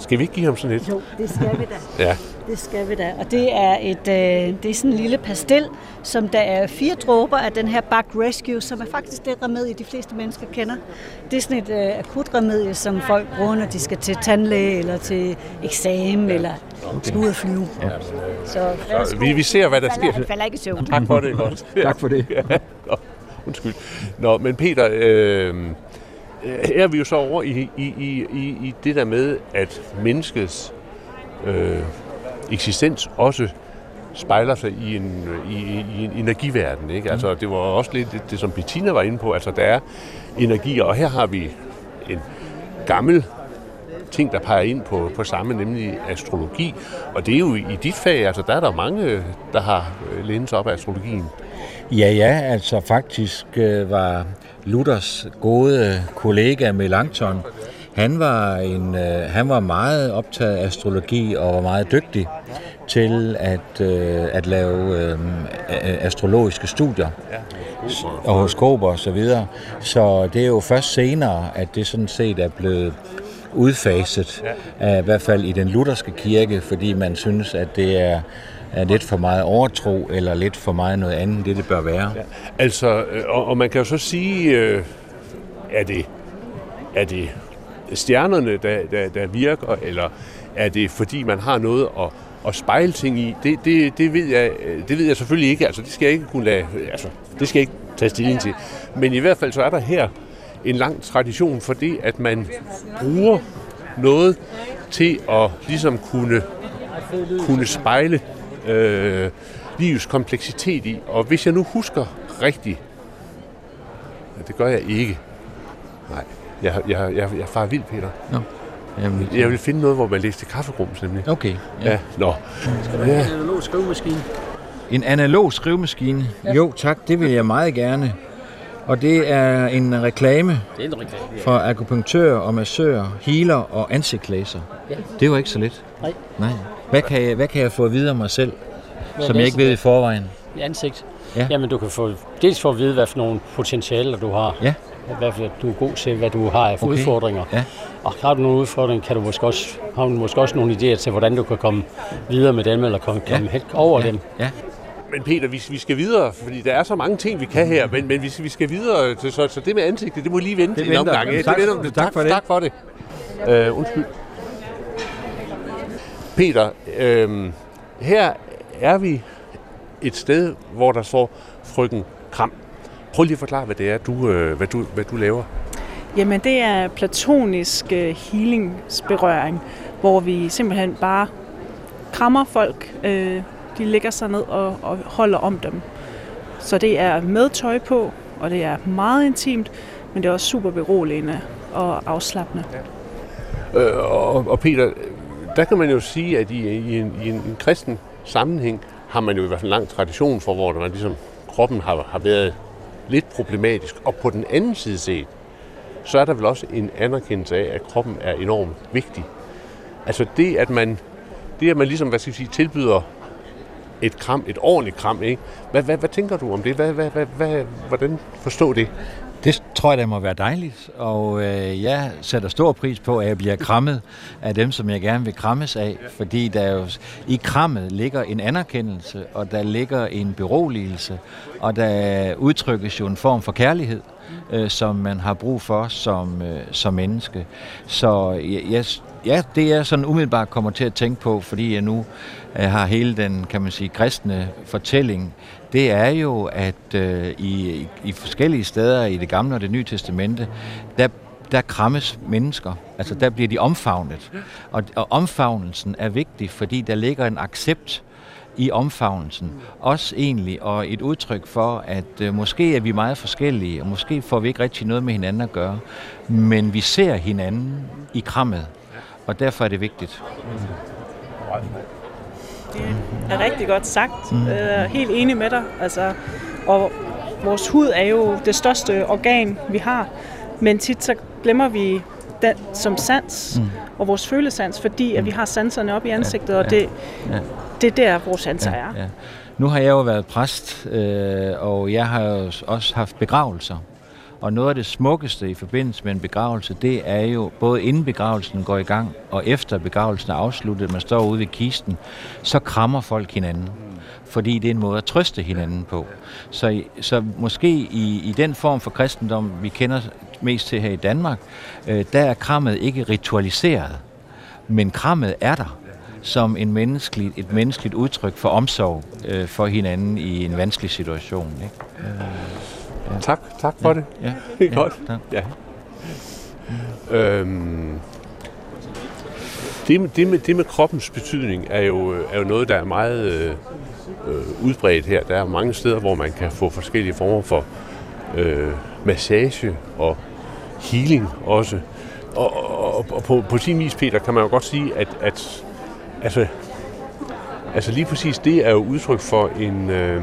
Skal vi ikke give ham sådan et? Jo, det skal vi da. Ja. Det skal vi da. Og det er, et, øh, det er sådan en lille pastil, som der er fire dråber af den her Bug Rescue, som er faktisk det remedie, de fleste mennesker kender. Det er sådan et øh, akut remedie, som folk bruger, når de skal til tandlæge, eller til eksamen, eller skal ud og flyve. Ja. Så, Så vi, vi ser, hvad der sker. Han falder ikke i søvn. Tak for det. Godt. Tak for det. Ja, godt. Undskyld. Nå, men Peter, øh, Øh, her er vi jo så over i, i, i, i, i det der med, at menneskets øh, eksistens også spejler sig i en, i, i en energiverden. Ikke? Altså, det var også lidt det, det, som Bettina var inde på. Altså, der er energier, og her har vi en gammel ting, der peger ind på, på samme, nemlig astrologi. Og det er jo i dit fag, altså der er der mange, der har øh, lænet sig op af astrologien. Ja, ja, altså faktisk øh, var Luthers gode kollega Melanchthon, han var, en, øh, han var meget optaget af astrologi og var meget dygtig til at, øh, at lave astrologiske studier og horoskoper og så videre. Så det er jo først senere, at det sådan set er blevet udfaset, i hvert fald i den lutherske kirke, fordi man synes, at det er, er lidt for meget overtro, eller lidt for meget noget andet, det det bør være. Ja. Altså, øh, og, og man kan jo så sige, øh, er det, er det stjernerne, der, der, der virker, eller er det fordi, man har noget at, at spejle ting i? Det, det, det, ved jeg, øh, det ved jeg selvfølgelig ikke. Altså, det skal jeg ikke kunne lade, øh, altså, det skal jeg ikke tage stilling til. Men i hvert fald så er der her en lang tradition for det, at man bruger noget til at ligesom kunne, kunne spejle øh, livets kompleksitet i. Og hvis jeg nu husker rigtigt, ja, det gør jeg ikke. Nej, jeg, jeg, jeg, jeg farer vild, Peter. Nå. Jamen, Jeg vil finde noget, hvor man læser til kafferum, nemlig. Okay. Ja, ja nå. Ja. En analog skrivemaskine. En analog skrivemaskine? Ja. Jo tak, det vil jeg meget gerne. Og det er en reklame Det er en reklame. for akupunktører og massører, healer og ansigtslæser. Ja. Det er jo ikke så lidt. Nej. Nej. Hvad kan jeg, hvad kan jeg få at vide om mig selv, Hvad som jeg ikke ved i forvejen? I ansigt. Ja. Jamen, du kan få, dels få at vide, hvad for nogle potentialer du har. Ja. Hvad for, du er god til, hvad du har af Okay. udfordringer. Ja. Og har du nogle udfordringer, kan du måske også, har du måske også nogle idéer til, hvordan du kan komme videre med dem, eller komme, Ja. komme helt over ja. dem. Ja. Men Peter, vi, vi skal videre, fordi der er så mange ting, vi kan her, men, men vi, skal, vi skal videre, så, så, så det med ansigtet, det må lige vente Det en omgang. Ja, Tak- det venter. tak for det. Tak for det. Uh, undskyld. Peter, øh, her er vi et sted, hvor der står frøken Kram. Prøv lige at forklare, hvad det er, du, øh, hvad du, hvad du laver. Jamen det er platonisk øh, healingsberøring, hvor vi simpelthen bare krammer folk. Øh, de lægger sig ned og, og holder om dem. Så det er med tøj på, og det er meget intimt, men det er også super beroligende og afslappende. Øh, og, og Peter, der kan man jo sige, at i, i, en, i en, en kristen sammenhæng har man jo i hvert fald en lang tradition for, hvor man ligesom, kroppen har, har været lidt problematisk. Og på den anden side set, så er der vel også en anerkendelse af, at kroppen er enormt vigtig. Altså det, at man, det, at man ligesom, hvad skal jeg sige, tilbyder et kram, et ordentligt kram, ikke? Hvad, hvad, hvad tænker du om det? Hvad, hvad, hvad, hvad, hvordan forstå det? Det tror jeg, der må være dejligt, og øh, jeg sætter stor pris på, at jeg bliver krammet af dem, som jeg gerne vil krammes af, fordi der jo i krammet ligger en anerkendelse, og der ligger en beroligelse, og der udtrykkes jo en form for kærlighed, øh, som man har brug for som, øh, som menneske. Så jeg, jeg, ja, det er sådan umiddelbart kommer til at tænke på, fordi jeg nu øh, har hele den, kan man sige, kristne fortælling, det er jo, at øh, i, i forskellige steder i det gamle og det nye testamente, der, der krammes mennesker. Altså der bliver de omfavnet. Og, og omfavnelsen er vigtig, fordi der ligger en accept i omfavnelsen. Også egentlig, og et udtryk for, at øh, måske er vi meget forskellige, og måske får vi ikke rigtig noget med hinanden at gøre, men vi ser hinanden i krammet, og derfor er det vigtigt. Mm. Det er rigtig godt sagt. Mm. Øh, helt enig med dig. Altså, og vores hud er jo det største organ, vi har. Men tit så glemmer vi den, som sans, mm. og vores følesans, fordi at vi har sanserne op i ansigtet, ja, ja, og det, ja. det er der, vores sanser ja, er. Ja. Nu har jeg jo været præst, øh, og jeg har jo også haft begravelser. Og noget af det smukkeste i forbindelse med en begravelse, det er jo både inden begravelsen går i gang, og efter begravelsen er afsluttet, man står ude ved kisten, så krammer folk hinanden. Fordi det er en måde at trøste hinanden på. Så, så måske i, i den form for kristendom, vi kender mest til her i Danmark, øh, der er krammet ikke ritualiseret. Men krammet er der som en menneskelig, et menneskeligt udtryk for omsorg øh, for hinanden i en vanskelig situation. Ikke? Mm. Øh. Ja. Tak, tak for ja. det. Ja. Det er ja, godt. Tak. Ja. Øhm, det, det, med, det med kroppens betydning er jo, er jo noget, der er meget øh, øh, udbredt her. Der er mange steder, hvor man kan få forskellige former for øh, massage og healing også. Og, og, og på, på sin vis, Peter, kan man jo godt sige, at, at altså, altså lige præcis det er jo udtryk for en... Øh,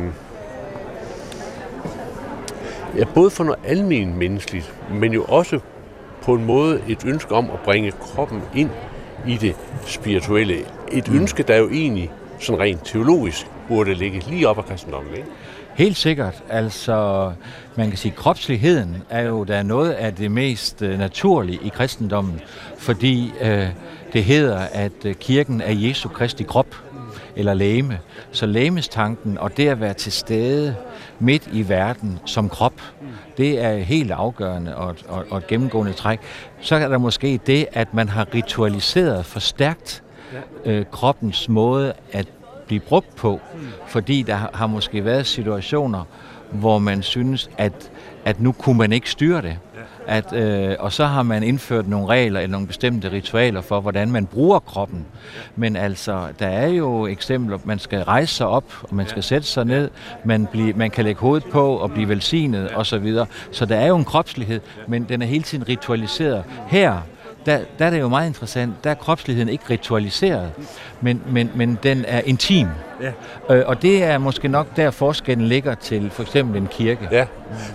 Ja, både for noget almen menneskeligt, men jo også på en måde et ønske om at bringe kroppen ind i det spirituelle. Et mm. ønske, der jo egentlig sådan rent teologisk burde ligge lige op af kristendommen. Ikke? Helt sikkert. Altså, man kan sige, at kropsligheden er jo der er noget af det mest uh, naturlige i kristendommen, fordi uh, det hedder, at uh, kirken er Jesu Kristi krop eller læme. Så læmestanken og det at være til stede midt i verden som krop, det er helt afgørende og, og, og et gennemgående træk. Så er der måske det, at man har ritualiseret forstærkt øh, kroppens måde at blive brugt på, fordi der har måske været situationer, hvor man synes, at, at nu kunne man ikke styre det. At, øh, og så har man indført nogle regler eller nogle bestemte ritualer for, hvordan man bruger kroppen. Men altså, der er jo eksempler, man skal rejse sig op, og man skal sætte sig ned, man, bliver, man kan lægge hovedet på og blive velsignet osv. Så, videre. så der er jo en kropslighed, men den er hele tiden ritualiseret. Her der, der er det jo meget interessant. Der er kropsligheden ikke ritualiseret, men, men, men den er intim. Ja. Øh, og det er måske nok der forskellen ligger til for eksempel en kirke. Ja,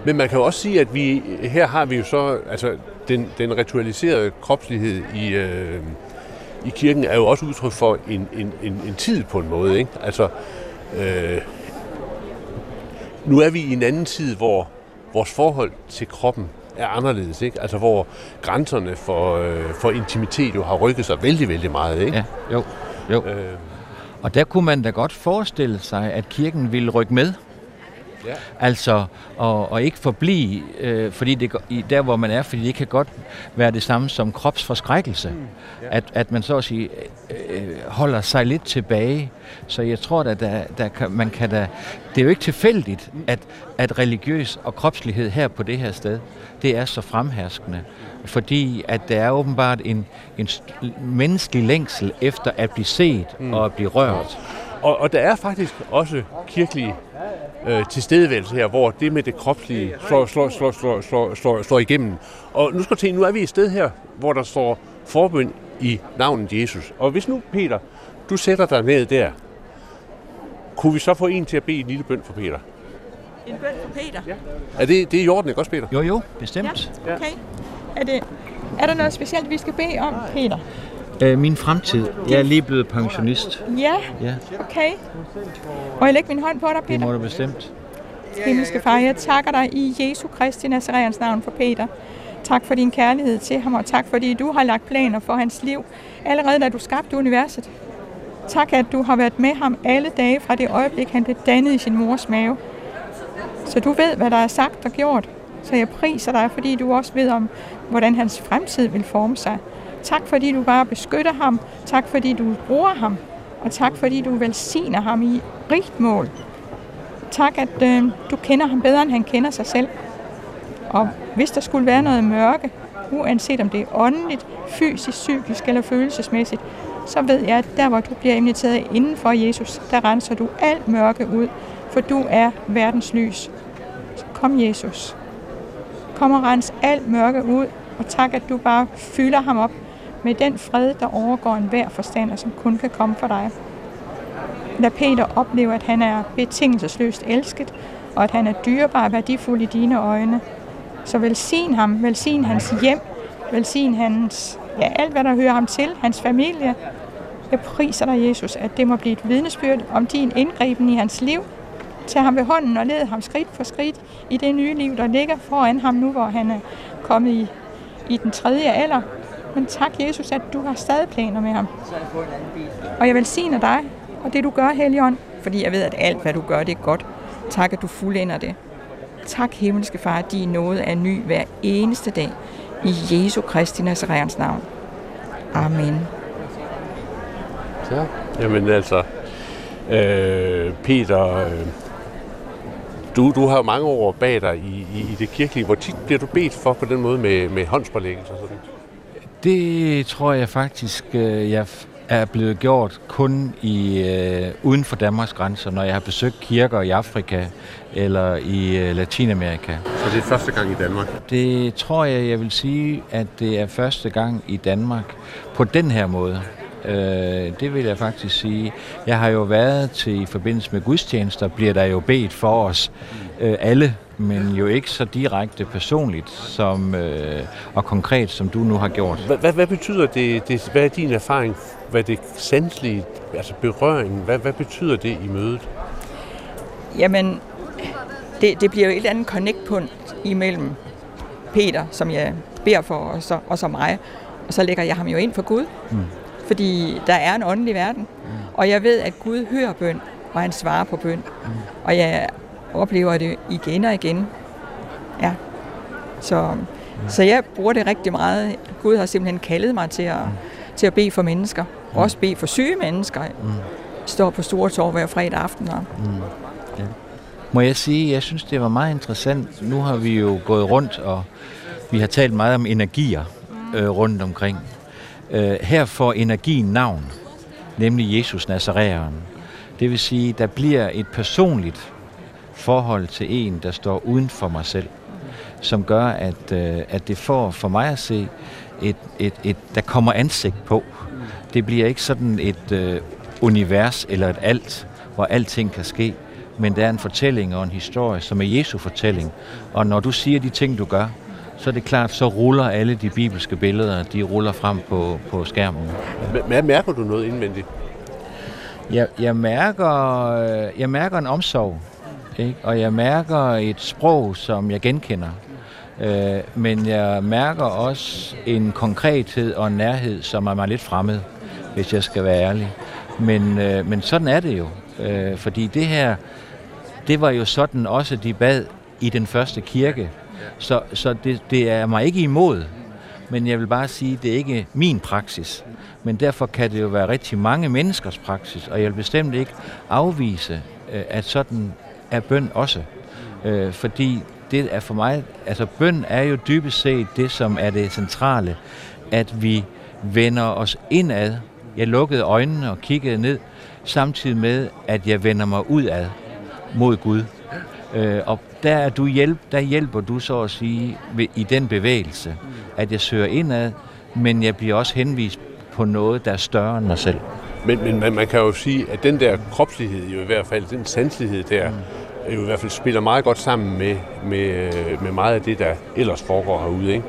men man kan jo også sige, at vi her har vi jo så, altså den, den ritualiserede kropslighed i, øh, i kirken er jo også udtryk for en, en, en, en tid på en måde. Ikke? Altså, øh, nu er vi i en anden tid, hvor vores forhold til kroppen er anderledes, ikke? Altså hvor grænserne for, øh, for intimitet jo har rykket sig vældig, vældig meget, ikke? Ja, jo, jo. Øh. Og der kunne man da godt forestille sig, at kirken ville rykke med. Ja. Altså, og, og ikke forblive, øh, fordi det, i, der hvor man er, fordi det kan godt være det samme som kropsforskrækkelse. Mm. Ja. At, at man så at sige øh, holder sig lidt tilbage. Så jeg tror, at der, der kan, man kan da... Det er jo ikke tilfældigt, at, at religiøs og kropslighed her på det her sted, det er så fremherskende. Fordi at der er åbenbart en, en menneskelig længsel efter at blive set mm. og at blive rørt. Og, og der er faktisk også kirkelige øh, tilstedeværelse her, hvor det med det kropslige slår, slår, slår, slår, slår, slår, slår igennem. Og nu skal du se, nu er vi et sted her, hvor der står forbøn i navnet Jesus. Og hvis nu, Peter, du sætter dig ned der, kunne vi så få en til at bede en lille bøn for Peter? En bøn for Peter? Ja. Er det, det er i orden, ikke også, Peter? Jo, jo, bestemt. Ja, okay. Er, det, er der noget specielt, vi skal bede om, Peter? Øh, min fremtid. Jeg er lige blevet pensionist. Ja, ja. okay. Må jeg lægge min hånd på dig, Peter? Det må du bestemt. Himmelske far, jeg takker dig i Jesu Kristi Nazareans navn for Peter. Tak for din kærlighed til ham, og tak fordi du har lagt planer for hans liv, allerede da du skabte universet. Tak, at du har været med ham alle dage fra det øjeblik, han blev dannet i sin mors mave. Så du ved, hvad der er sagt og gjort. Så jeg priser dig, fordi du også ved om, hvordan hans fremtid vil forme sig. Tak fordi du bare beskytter ham. Tak fordi du bruger ham. Og tak fordi du velsigner ham i rigt mål. Tak, at øh, du kender ham bedre, end han kender sig selv. Og hvis der skulle være noget mørke, uanset om det er åndeligt, fysisk, psykisk eller følelsesmæssigt, så ved jeg, at der hvor du bliver inviteret inden for Jesus, der renser du alt mørke ud, for du er verdens lys. Kom Jesus. Kom og rens alt mørke ud, og tak, at du bare fylder ham op med den fred, der overgår enhver forstander, som kun kan komme fra dig. Lad Peter opleve, at han er betingelsesløst elsket, og at han er dyrebar og værdifuld i dine øjne. Så velsign ham, velsign hans hjem, Velsign hans, ja, alt hvad der hører ham til, hans familie. Jeg priser dig, Jesus, at det må blive et vidnesbyrd om din indgriben i hans liv. Tag ham ved hånden og led ham skridt for skridt i det nye liv, der ligger foran ham nu, hvor han er kommet i, i den tredje alder. Men tak, Jesus, at du har stadig planer med ham. Og jeg velsigner dig og det, du gør, Helion, fordi jeg ved, at alt, hvad du gør, det er godt. Tak, at du fuldender det. Tak, himmelske far, at din nåde er ny hver eneste dag. I Jesu Kristi Nazareans navn. Amen. Ja. Jamen altså, øh, Peter, øh, du, du har jo mange år bag dig i, i, i det kirkelige. Hvor tit bliver du bedt for på den måde med, med håndspålæggelse og sådan? Det tror jeg faktisk, øh, jeg er blevet gjort kun i øh, uden for Danmarks grænser, når jeg har besøgt kirker i Afrika eller i øh, Latinamerika. Så det er første gang i Danmark? Det tror jeg, jeg vil sige, at det er første gang i Danmark på den her måde. Øh, det vil jeg faktisk sige. Jeg har jo været til i forbindelse med gudstjenester, bliver der jo bedt for os øh, alle, men jo ikke så direkte personligt som, øh, og konkret, som du nu har gjort. Hvad, hvad, betyder det, det, hvad er din erfaring, hvad det sanselige, altså berøringen, hvad, hvad betyder det i mødet? Jamen, det, det bliver jo et eller andet connect-punkt imellem Peter, som jeg beder for, og så, og så mig. Og så lægger jeg ham jo ind for Gud. Mm. Fordi der er en åndelig verden. Mm. Og jeg ved, at Gud hører bøn, og han svarer på bøn. Mm. Og jeg oplever det igen og igen. Ja. Så, mm. så jeg bruger det rigtig meget. Gud har simpelthen kaldet mig til at, mm. til at bede for mennesker. Mm. Også bede for syge mennesker. Mm. Står på Store Torv hver fredag aften. Og, mm. ja. Må jeg sige, jeg synes, det var meget interessant. Nu har vi jo gået rundt, og vi har talt meget om energier øh, rundt omkring. Øh, her får energien navn, nemlig Jesus Nazareeren. Det vil sige, der bliver et personligt forhold til en, der står uden for mig selv, som gør, at, øh, at det får for mig at se, et, et, et, der kommer ansigt på. Det bliver ikke sådan et øh, univers eller et alt, hvor alting kan ske, men der er en fortælling og en historie, som er Jesu fortælling. Og når du siger de ting, du gør, så er det klart, så ruller alle de bibelske billeder, de ruller frem på, på skærmen. Hvad mærker du noget indvendigt? Jeg, jeg, mærker, jeg mærker en omsorg, ikke? og jeg mærker et sprog, som jeg genkender. Øh, men jeg mærker også en konkrethed og en nærhed, som er mig lidt fremmed, hvis jeg skal være ærlig. Men, øh, men sådan er det jo, øh, fordi det her, det var jo sådan også, de bad i den første kirke. Så, så det, det er mig ikke imod, men jeg vil bare sige, det er ikke min praksis. Men derfor kan det jo være rigtig mange menneskers praksis, og jeg vil bestemt ikke afvise, øh, at sådan er bøn også. Øh, fordi det er for mig, altså bøn er jo dybest set det, som er det centrale, at vi vender os indad. Jeg lukkede øjnene og kiggede ned, samtidig med, at jeg vender mig udad mod Gud. Øh, og der, er du hjælp, der hjælper du så at sige ved, i den bevægelse, at jeg søger indad, men jeg bliver også henvist på noget, der er større end mig selv. Men, men man, man kan jo sige, at den der kropslighed jo i hvert fald, den sanselighed der, mm. jo i hvert fald spiller meget godt sammen med, med, med meget af det, der ellers foregår herude. Ikke?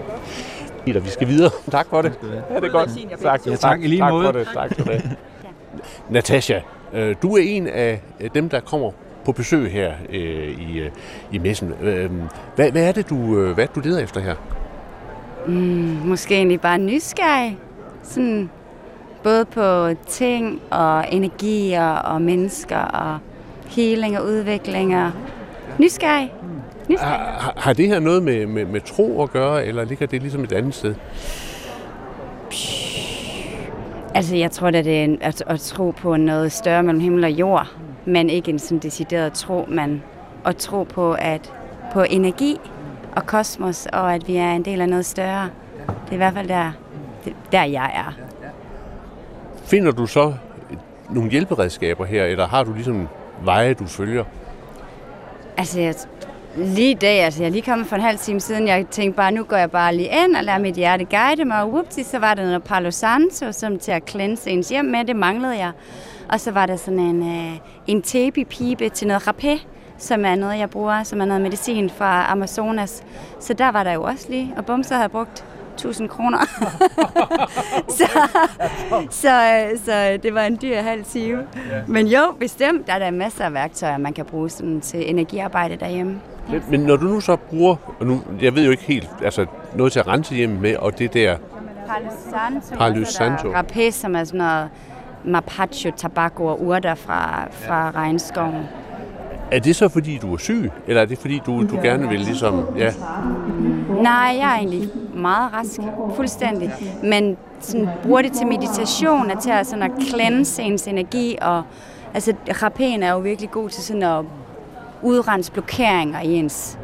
Peter, vi skal videre. Tak for det. Ja, det er godt. Tak, ja, tak, i lige tak måde. For det. Tak for det. Natasha, øh, du er en af dem, der kommer på besøg her øh, i, øh, i messen. Øh, hvad, hvad er det, du, øh, hvad du leder efter her? Mm, måske egentlig bare nysgerrig. Sådan, både på ting og energier og mennesker og healing og udvikling og nysgerrig. nysgerrig. Har, har det her noget med, med, med tro at gøre, eller ligger det ligesom et andet sted? Altså, jeg tror, at det er at, at tro på noget større mellem himmel og jord, men ikke en sådan decideret tro, men at tro på, at på energi og kosmos, og at vi er en del af noget større. Det er i hvert fald der, der jeg er. Finder du så nogle hjælperedskaber her, eller har du ligesom veje, du følger? Altså, jeg, lige i dag, altså jeg er lige kommet for en halv time siden, jeg tænkte bare, nu går jeg bare lige ind og lader mit hjerte guide mig, og whoopsie, så var der noget Palo Santo, som til at cleanse ens hjem med, det manglede jeg. Og så var der sådan en, øh, en tebi-pibe til noget rapé, som er noget, jeg bruger, som er noget medicin fra Amazonas. Så der var der jo også lige, og bum, så havde jeg brugt 1000 kroner. så, så, så det var en dyr halv time. Men jo, bestemt, der er der masser af værktøjer, man kan bruge sådan, til energiarbejde derhjemme. Men, men når du nu så bruger, og nu, jeg ved jo ikke helt, altså noget til at rense hjemme med, og det der Palo Santo. Santo. Rapé, som er sådan noget mapacho, tobacco og urter fra, fra regnskoven. Er det så fordi, du er syg, eller er det fordi, du, du gerne vil ligesom, ja, Nej, jeg er egentlig meget rask, fuldstændig. Men sådan, bruger det til meditation, og til at, sådan at cleanse ens energi. Og, altså, rapéen er jo virkelig god til sådan at udrense blokeringer i ens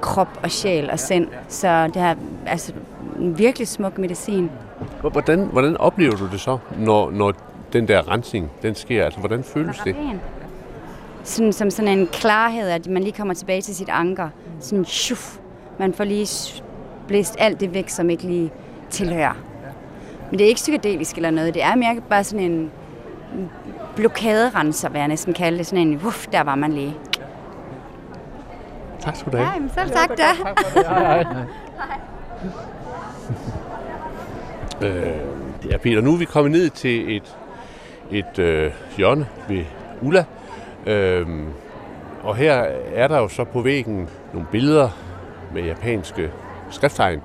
krop og sjæl og sind. Så det er altså en virkelig smuk medicin. hvordan, hvordan oplever du det så, når, når den der rensning, den sker? Altså, hvordan føles det? Sådan, som sådan en klarhed, at man lige kommer tilbage til sit anker. Sådan, shuf, man får lige blæst alt det væk, som ikke lige tilhører. Men det er ikke psykedelisk eller noget. Det er mere bare sådan en blokaderenser, vil jeg næsten kalde det. Sådan en, uff, der var man lige. Tak skal du have. Ja, jamen, selv tak da. Øh, ja, Peter, nu er vi kommet ned til et, et øh, hjørne ved Ulla. Øhm, og her er der jo så på væggen nogle billeder med japanske skrifttegn,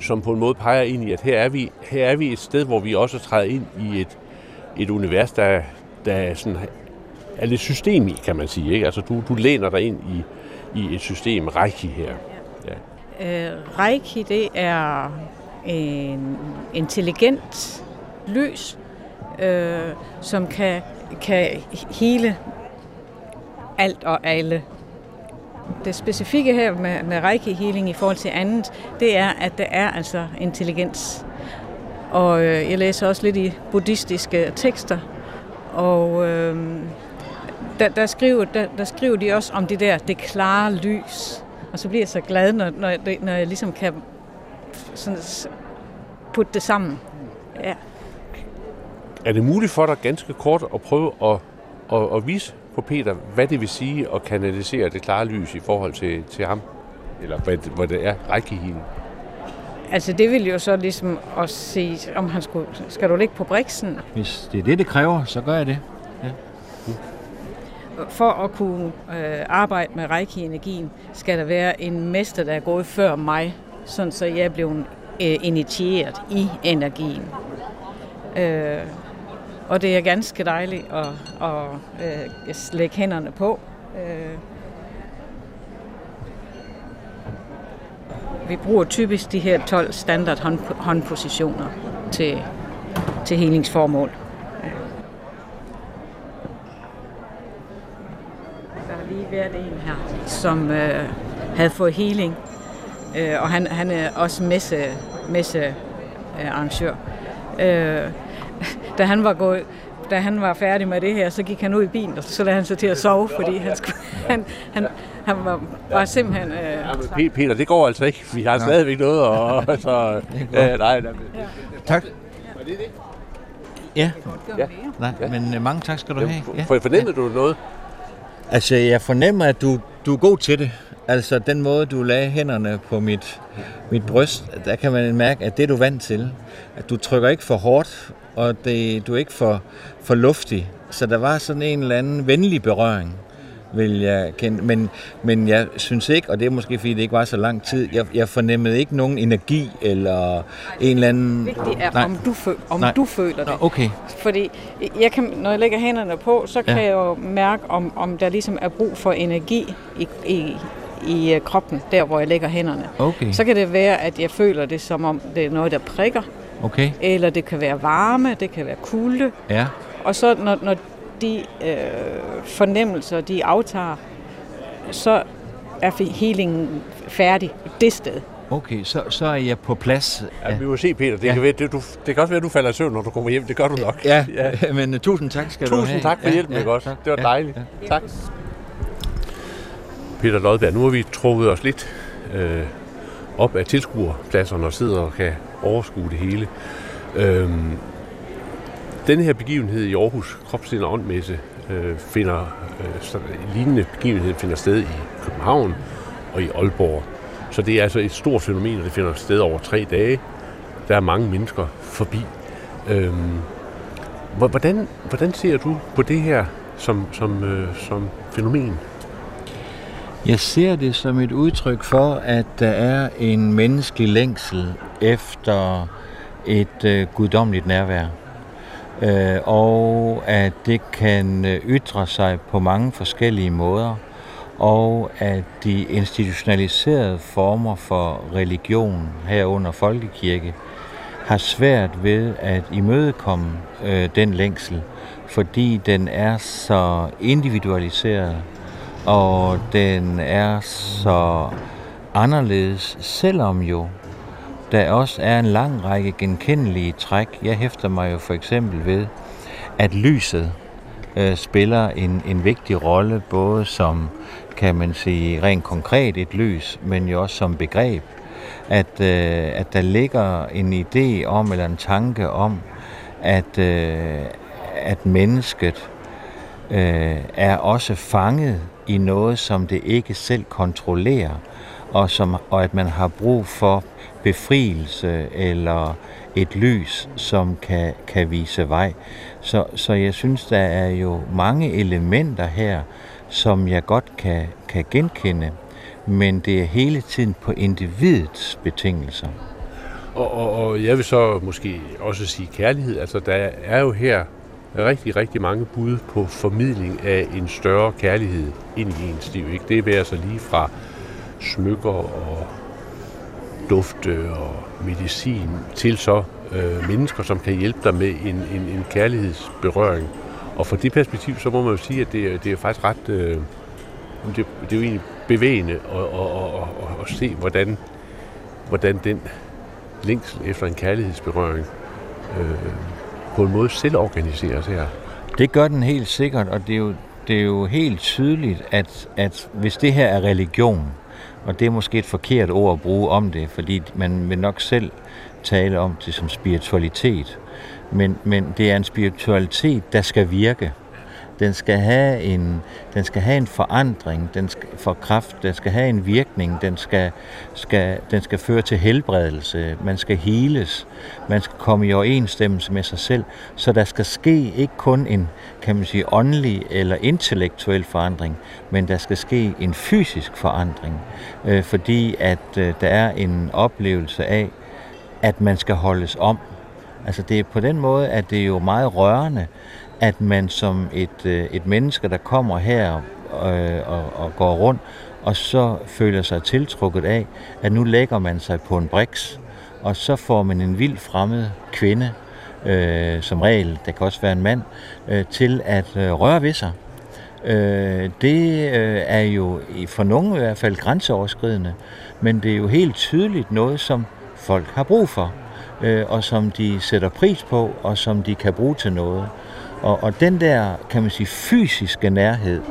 som på en måde peger ind i, at her er vi, her er vi et sted, hvor vi også træder ind i et, et univers, der, der er, sådan, er lidt system i, kan man sige. Ikke? Altså, du, du læner dig ind i, i et system, Reiki her. Ja. Øh, Reiki, det er en intelligent lys, øh, som kan, kan hele alt og alle. Det specifikke her med, med Reiki Healing i forhold til andet, det er, at der er altså intelligens. Og øh, jeg læser også lidt i buddhistiske tekster, og øh, der, der, skriver, der, der skriver de også om det der, det klare lys. Og så bliver jeg så glad, når, når, jeg- når jeg ligesom kan sådan putte det sammen. Ja. Er det muligt for dig ganske kort at prøve at, at, at vise på Peter, hvad det vil sige at kanalisere det klare lys i forhold til, til ham? Eller hvad, det- hvad det er, rækkehilen? Altså det vil jo så ligesom at se, om han skulle, skal du ligge på briksen? Hvis det er det, det kræver, så gør jeg det. For at kunne øh, arbejde med Reiki-energien, skal der være en mester, der er gået før mig, sådan så jeg blev øh, initieret i energien. Øh, og det er ganske dejligt at, at at lægge hænderne på. Øh, vi bruger typisk de her 12 standard hånd, håndpositioner til, til helingsformål. Der har lige været en her, som øh, havde fået healing, øh, og han, han er også messe, messe øh, arrangør. Øh, da han var gået, da han var færdig med det her, så gik han ud i bilen, og så lagde han sig til at sove, fordi han, skulle, han, han, han var, var simpelthen... Øh, Pe- Peter, det går altså ikke. Vi har stadigvæk noget, og så... Ja, nej, nej. Tak. Ja, Ja. nej, men øh, mange tak skal du have. Ja. For, fornemmede du noget? Altså, jeg fornemmer, at du, du er god til det. Altså, den måde, du lagde hænderne på mit, mit bryst, der kan man mærke, at det er du vant til. At du trykker ikke for hårdt, og det, du er ikke for, for luftig. Så der var sådan en eller anden venlig berøring, vil jeg kende. Men, men jeg synes ikke, og det er måske fordi det ikke var så lang tid, jeg, jeg fornemmede ikke nogen energi eller en eller anden... vigtigt er, Nej. om, du, føl, om Nej. du føler det. Nå, okay. Fordi jeg kan, når jeg lægger hænderne på, så kan Ja. jeg jo mærke, om, om der ligesom er brug for energi i, i, i øh, kroppen, der hvor jeg lægger hænderne. Okay. Så kan det være, at jeg føler det som om, det er noget, der prikker. Okay. Eller det kan være varme, det kan være kulde. Ja. Og så når, når de øh, fornemmelser, de aftager, så er healingen færdig det sted. Okay, så, så er jeg på plads. Ja, vi må se, Peter. Det, Ja. kan være, det, du, det kan også være, at du falder i søvn, når du kommer hjem. Det gør du nok. Ja, ja. ja. men uh, tusind tak skal du have. Tusind tak for hjælpen, ikke også? Det var dejligt. Tak. Peter Lodberg, nu har vi trukket os lidt øh, op af tilskuerpladserne og sidder og kan overskue det hele. Øh, den her begivenhed i Aarhus, Kropssind og Åndmesse, øh, finder, øh, en lignende begivenhed finder sted i København og i Aalborg. Så det er altså et stort fænomen, og det finder sted over tre dage. der er mange mennesker forbi. Øhm, hvordan, hvordan ser du på det her som, som, øh, som fænomen? Jeg ser det som et udtryk for, at der er en menneskelig længsel efter et øh, guddommeligt nærvær. Øh, og at det kan øh, ytre sig på mange forskellige måder, og at de institutionaliserede former for religion herunder folkekirke har svært ved at imødekomme øh, den længsel, fordi den er så individualiseret, og den er så anderledes, selvom jo der også er en lang række genkendelige træk. Jeg hæfter mig jo for eksempel ved, at lyset øh, spiller en, en vigtig rolle, både som, kan man sige, rent konkret et lys, men jo også som begreb. At, øh, at der ligger en idé om, eller en tanke om, at, øh, at mennesket øh, er også fanget i noget, som det ikke selv kontrollerer, og, som, og at man har brug for befrielse eller et lys, som kan, kan vise vej. Så, så jeg synes, der er jo mange elementer her, som jeg godt kan, kan genkende, men det er hele tiden på individets betingelser. Og, og, og jeg vil så måske også sige kærlighed. Altså, der er jo her rigtig, rigtig mange bud på formidling af en større kærlighed ind i ens liv. Ikke? Det er altså lige fra smykker og dufte og medicin til så øh, mennesker, som kan hjælpe dig med en, en, en kærlighedsberøring. Og fra det perspektiv, så må man jo sige, at det, det er faktisk ret... Øh, det, det er jo egentlig bevægende at, at, at, at, at se, hvordan, hvordan den længsel efter en kærlighedsberøring øh, på en måde selvorganiseres her. Det gør den helt sikkert, og det er jo, det er jo helt tydeligt, at, at hvis det her er religion, og det er måske et forkert ord at bruge om det, fordi man vil nok selv tale om det som spiritualitet. Men, men det er en spiritualitet, der skal virke. Den skal have en, den skal have en forandring den skal, for kraft, den skal have en virkning, den skal, skal, den skal føre til helbredelse, man skal heles, man skal komme i overensstemmelse med sig selv, så der skal ske ikke kun en, kan man sige, åndelig eller intellektuel forandring, men der skal ske en fysisk forandring, øh, fordi at øh, der er en oplevelse af, at man skal holdes om. Altså det er på den måde, at det er jo meget rørende, at man som et, øh, et menneske, der kommer her øh, og, og går rundt, og så føler sig tiltrukket af, at nu lægger man sig på en briks, og så får man en vild fremmed kvinde, øh, som regel, der kan også være en mand, øh, til at øh, røre ved sig. Øh, det øh, er jo for nogen i hvert fald grænseoverskridende, men det er jo helt tydeligt noget, som folk har brug for, øh, og som de sætter pris på, og som de kan bruge til noget. Og, og den der, kan man sige, fysiske nærhed,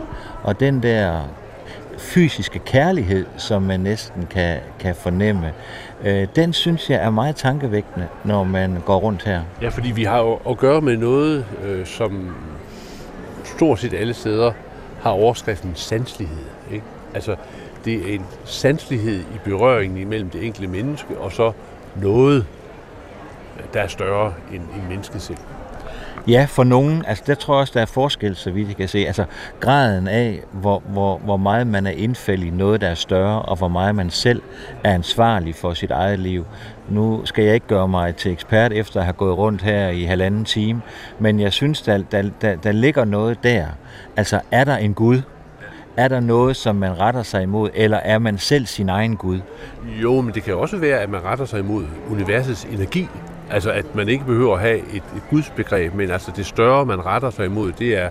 og den der fysiske kærlighed, som man næsten kan, kan fornemme, øh, den synes jeg er meget tankevækkende, når man går rundt her. Ja, fordi vi har jo at gøre med noget, øh, som stort set alle steder har overskriften sanslighed. Ikke? Altså, det er en sanslighed i berøringen imellem det enkelte menneske, og så noget, der er større end, end mennesket selv. Ja, for nogen, altså der tror jeg også, der er forskel, så vidt jeg kan se. Altså graden af, hvor, hvor, hvor meget man er indfældet i noget, der er større, og hvor meget man selv er ansvarlig for sit eget liv. Nu skal jeg ikke gøre mig til ekspert efter at have gået rundt her i halvanden time, men jeg synes, der, der, der, der ligger noget der. Altså er der en Gud, er der noget, som man retter sig imod, eller er man selv sin egen Gud? Jo, men det kan også være, at man retter sig imod universets energi. Altså, at man ikke behøver at have et, et gudsbegreb, men altså det større, man retter sig imod, det er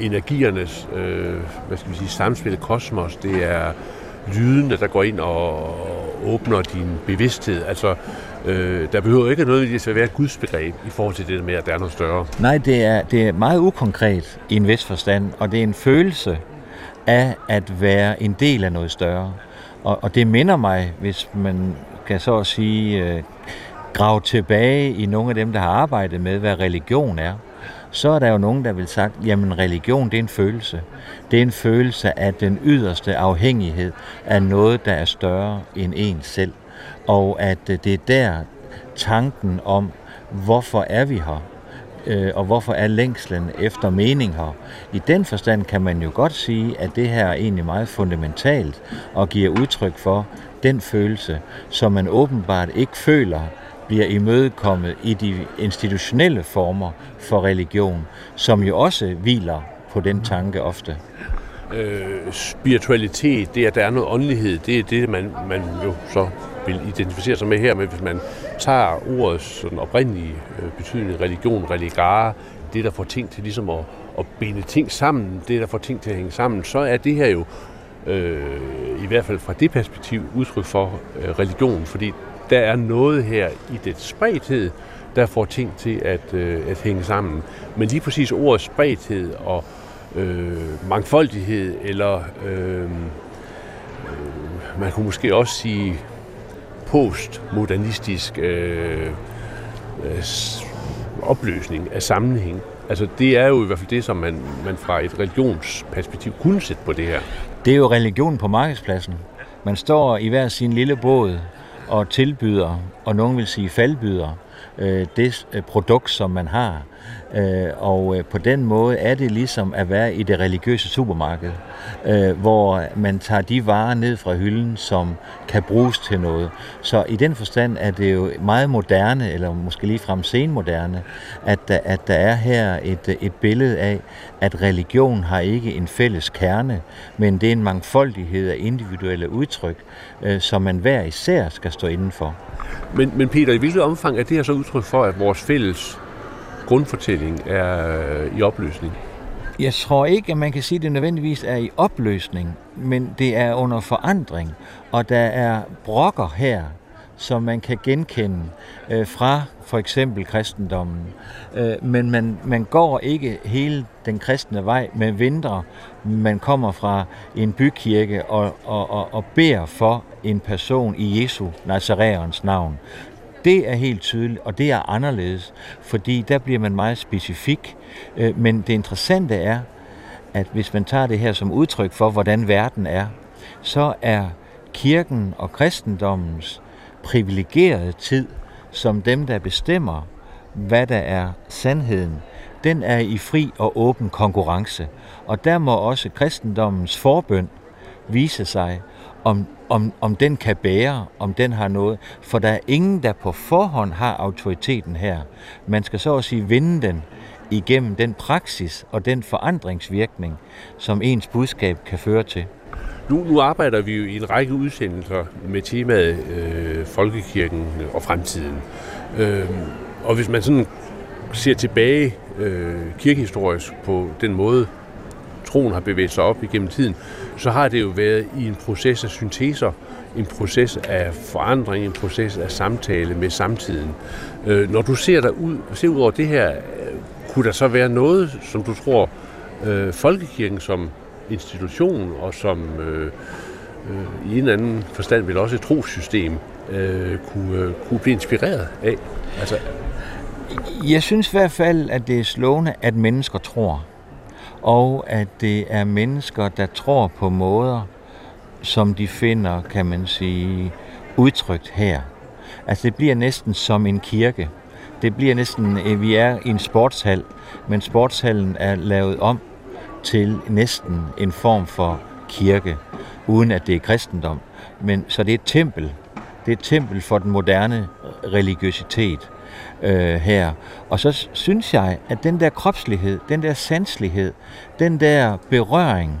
energiernes, øh, hvad skal vi sige, samspil kosmos, det er lydene, der går ind og åbner din bevidsthed. Altså, øh, der behøver ikke nødvendigvis at være et gudsbegreb i forhold til det med, at der er noget større. Nej, det er, det er meget ukonkret i en vis forstand, og det er en følelse af at være en del af noget større. Og, og det minder mig, hvis man kan så at sige øh, grave tilbage i nogle af dem, der har arbejdet med, hvad religion er, så er der jo nogen, der vil sagt, jamen religion det er en følelse. Det er en følelse af den yderste afhængighed af noget, der er større end en selv. Og at øh, det er der, tanken om, hvorfor er vi her? Øh, og hvorfor er længslen efter mening her? I den forstand kan man jo godt sige, at det her er egentlig meget fundamentalt og giver udtryk for den følelse, som man åbenbart ikke føler bliver imødekommet i de institutionelle former for religion, som jo også hviler på den tanke ofte. Øh, spiritualitet, det at der er noget åndelighed, det er det, man, man jo så vil identificere sig med her, men hvis man tager ordets sådan oprindelige øh, betydning, religion, religare, det der får ting til ligesom at, at binde ting sammen, det der får ting til at hænge sammen, så er det her jo øh, i hvert fald fra det perspektiv udtryk for øh, religion, fordi der er noget her i det spredthed, der får ting til at, øh, at hænge sammen. Men lige præcis ordet spredthed og øh, mangfoldighed, eller øh, øh, man kunne måske også sige postmodernistisk øh, øh, opløsning af sammenhæng. Altså det er jo i hvert fald det, som man, man fra et religionsperspektiv kunne sætte på det her. Det er jo religion på markedspladsen. Man står i hver sin lille båd og tilbyder, og nogen vil sige faldbyder, øh, det øh, produkt, som man har. Øh, og øh, på den måde er det ligesom at være i det religiøse supermarked, øh, hvor man tager de varer ned fra hylden, som kan bruges til noget. Så i den forstand er det jo meget moderne, eller måske ligefrem senmoderne, at der, at der er her et, et billede af, at religion har ikke en fælles kerne, men det er en mangfoldighed af individuelle udtryk, øh, som man hver især skal stå indenfor. Men, men Peter, i hvilket omfang er det her så udtryk for, at vores fælles grundfortælling er øh, i opløsning? Jeg tror ikke, at man kan sige, at det nødvendigvis er i opløsning, men det er under forandring, og der er brokker her, som man kan genkende øh, fra for eksempel kristendommen. Øh, men man, man går ikke hele den kristne vej med vinter. Man kommer fra en bykirke og, og, og, og beder for en person i Jesu Nazareans navn. Det er helt tydeligt, og det er anderledes, fordi der bliver man meget specifik. Øh, men det interessante er, at hvis man tager det her som udtryk for, hvordan verden er, så er kirken og kristendommens privilegerede tid, som dem, der bestemmer, hvad der er sandheden, den er i fri og åben konkurrence. Og der må også kristendommens forbøn vise sig, om om, om den kan bære, om den har noget. For der er ingen, der på forhånd har autoriteten her. Man skal så at sige vinde den igennem den praksis og den forandringsvirkning, som ens budskab kan føre til. Nu, nu arbejder vi jo i en række udsendelser med temaet øh, Folkekirken og fremtiden. Øh, og hvis man sådan ser tilbage øh, kirkehistorisk på den måde, troen har bevæget sig op igennem tiden, så har det jo været i en proces af synteser, en proces af forandring, en proces af samtale med samtiden. Øh, når du ser dig ud, ser ud over det her, øh, kunne der så være noget, som du tror, øh, folkekirken som institution og som øh, øh, i en anden forstand vil også et trosystem øh, kunne, øh, kunne blive inspireret af? Altså, jeg synes i hvert fald, at det er slående, at mennesker tror og at det er mennesker, der tror på måder, som de finder, kan man sige, udtrykt her. Altså det bliver næsten som en kirke. Det bliver næsten, øh, vi er i en sportshal, men sportshallen er lavet om til næsten en form for kirke, uden at det er kristendom. Men så det er et tempel. Det er et tempel for den moderne religiøsitet øh, her. Og så synes jeg, at den der kropslighed, den der sanslighed, den der berøring,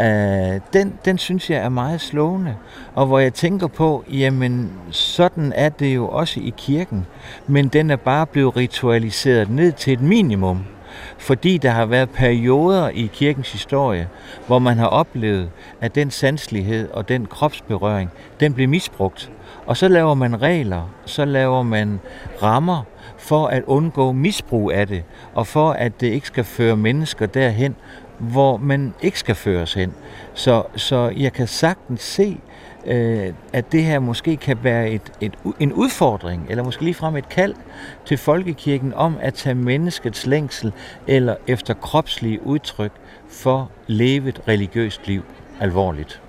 øh, den, den synes jeg er meget slående. Og hvor jeg tænker på, jamen sådan er det jo også i kirken, men den er bare blevet ritualiseret ned til et minimum fordi der har været perioder i kirkens historie, hvor man har oplevet, at den sanslighed og den kropsberøring, den blev misbrugt. Og så laver man regler, så laver man rammer for at undgå misbrug af det, og for at det ikke skal føre mennesker derhen, hvor man ikke skal føres hen. Så, så jeg kan sagtens se, øh, at det her måske kan være et, et, en udfordring, eller måske ligefrem et kald til folkekirken om at tage menneskets længsel eller efter kropslige udtryk for levet religiøst liv alvorligt.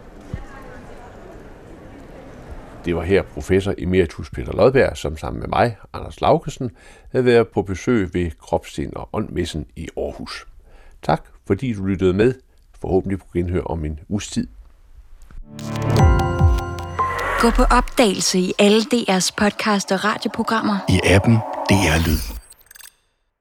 Det var her professor emeritus Peter Lodberg, som sammen med mig, Anders Laugesen, havde været på besøg ved Kropsten og Åndmessen i Aarhus. Tak fordi du lyttede med. Forhåbentlig på genhør om en uges tid. Gå på opdagelse i alle DR's podcast og radioprogrammer. I appen DR Lyd.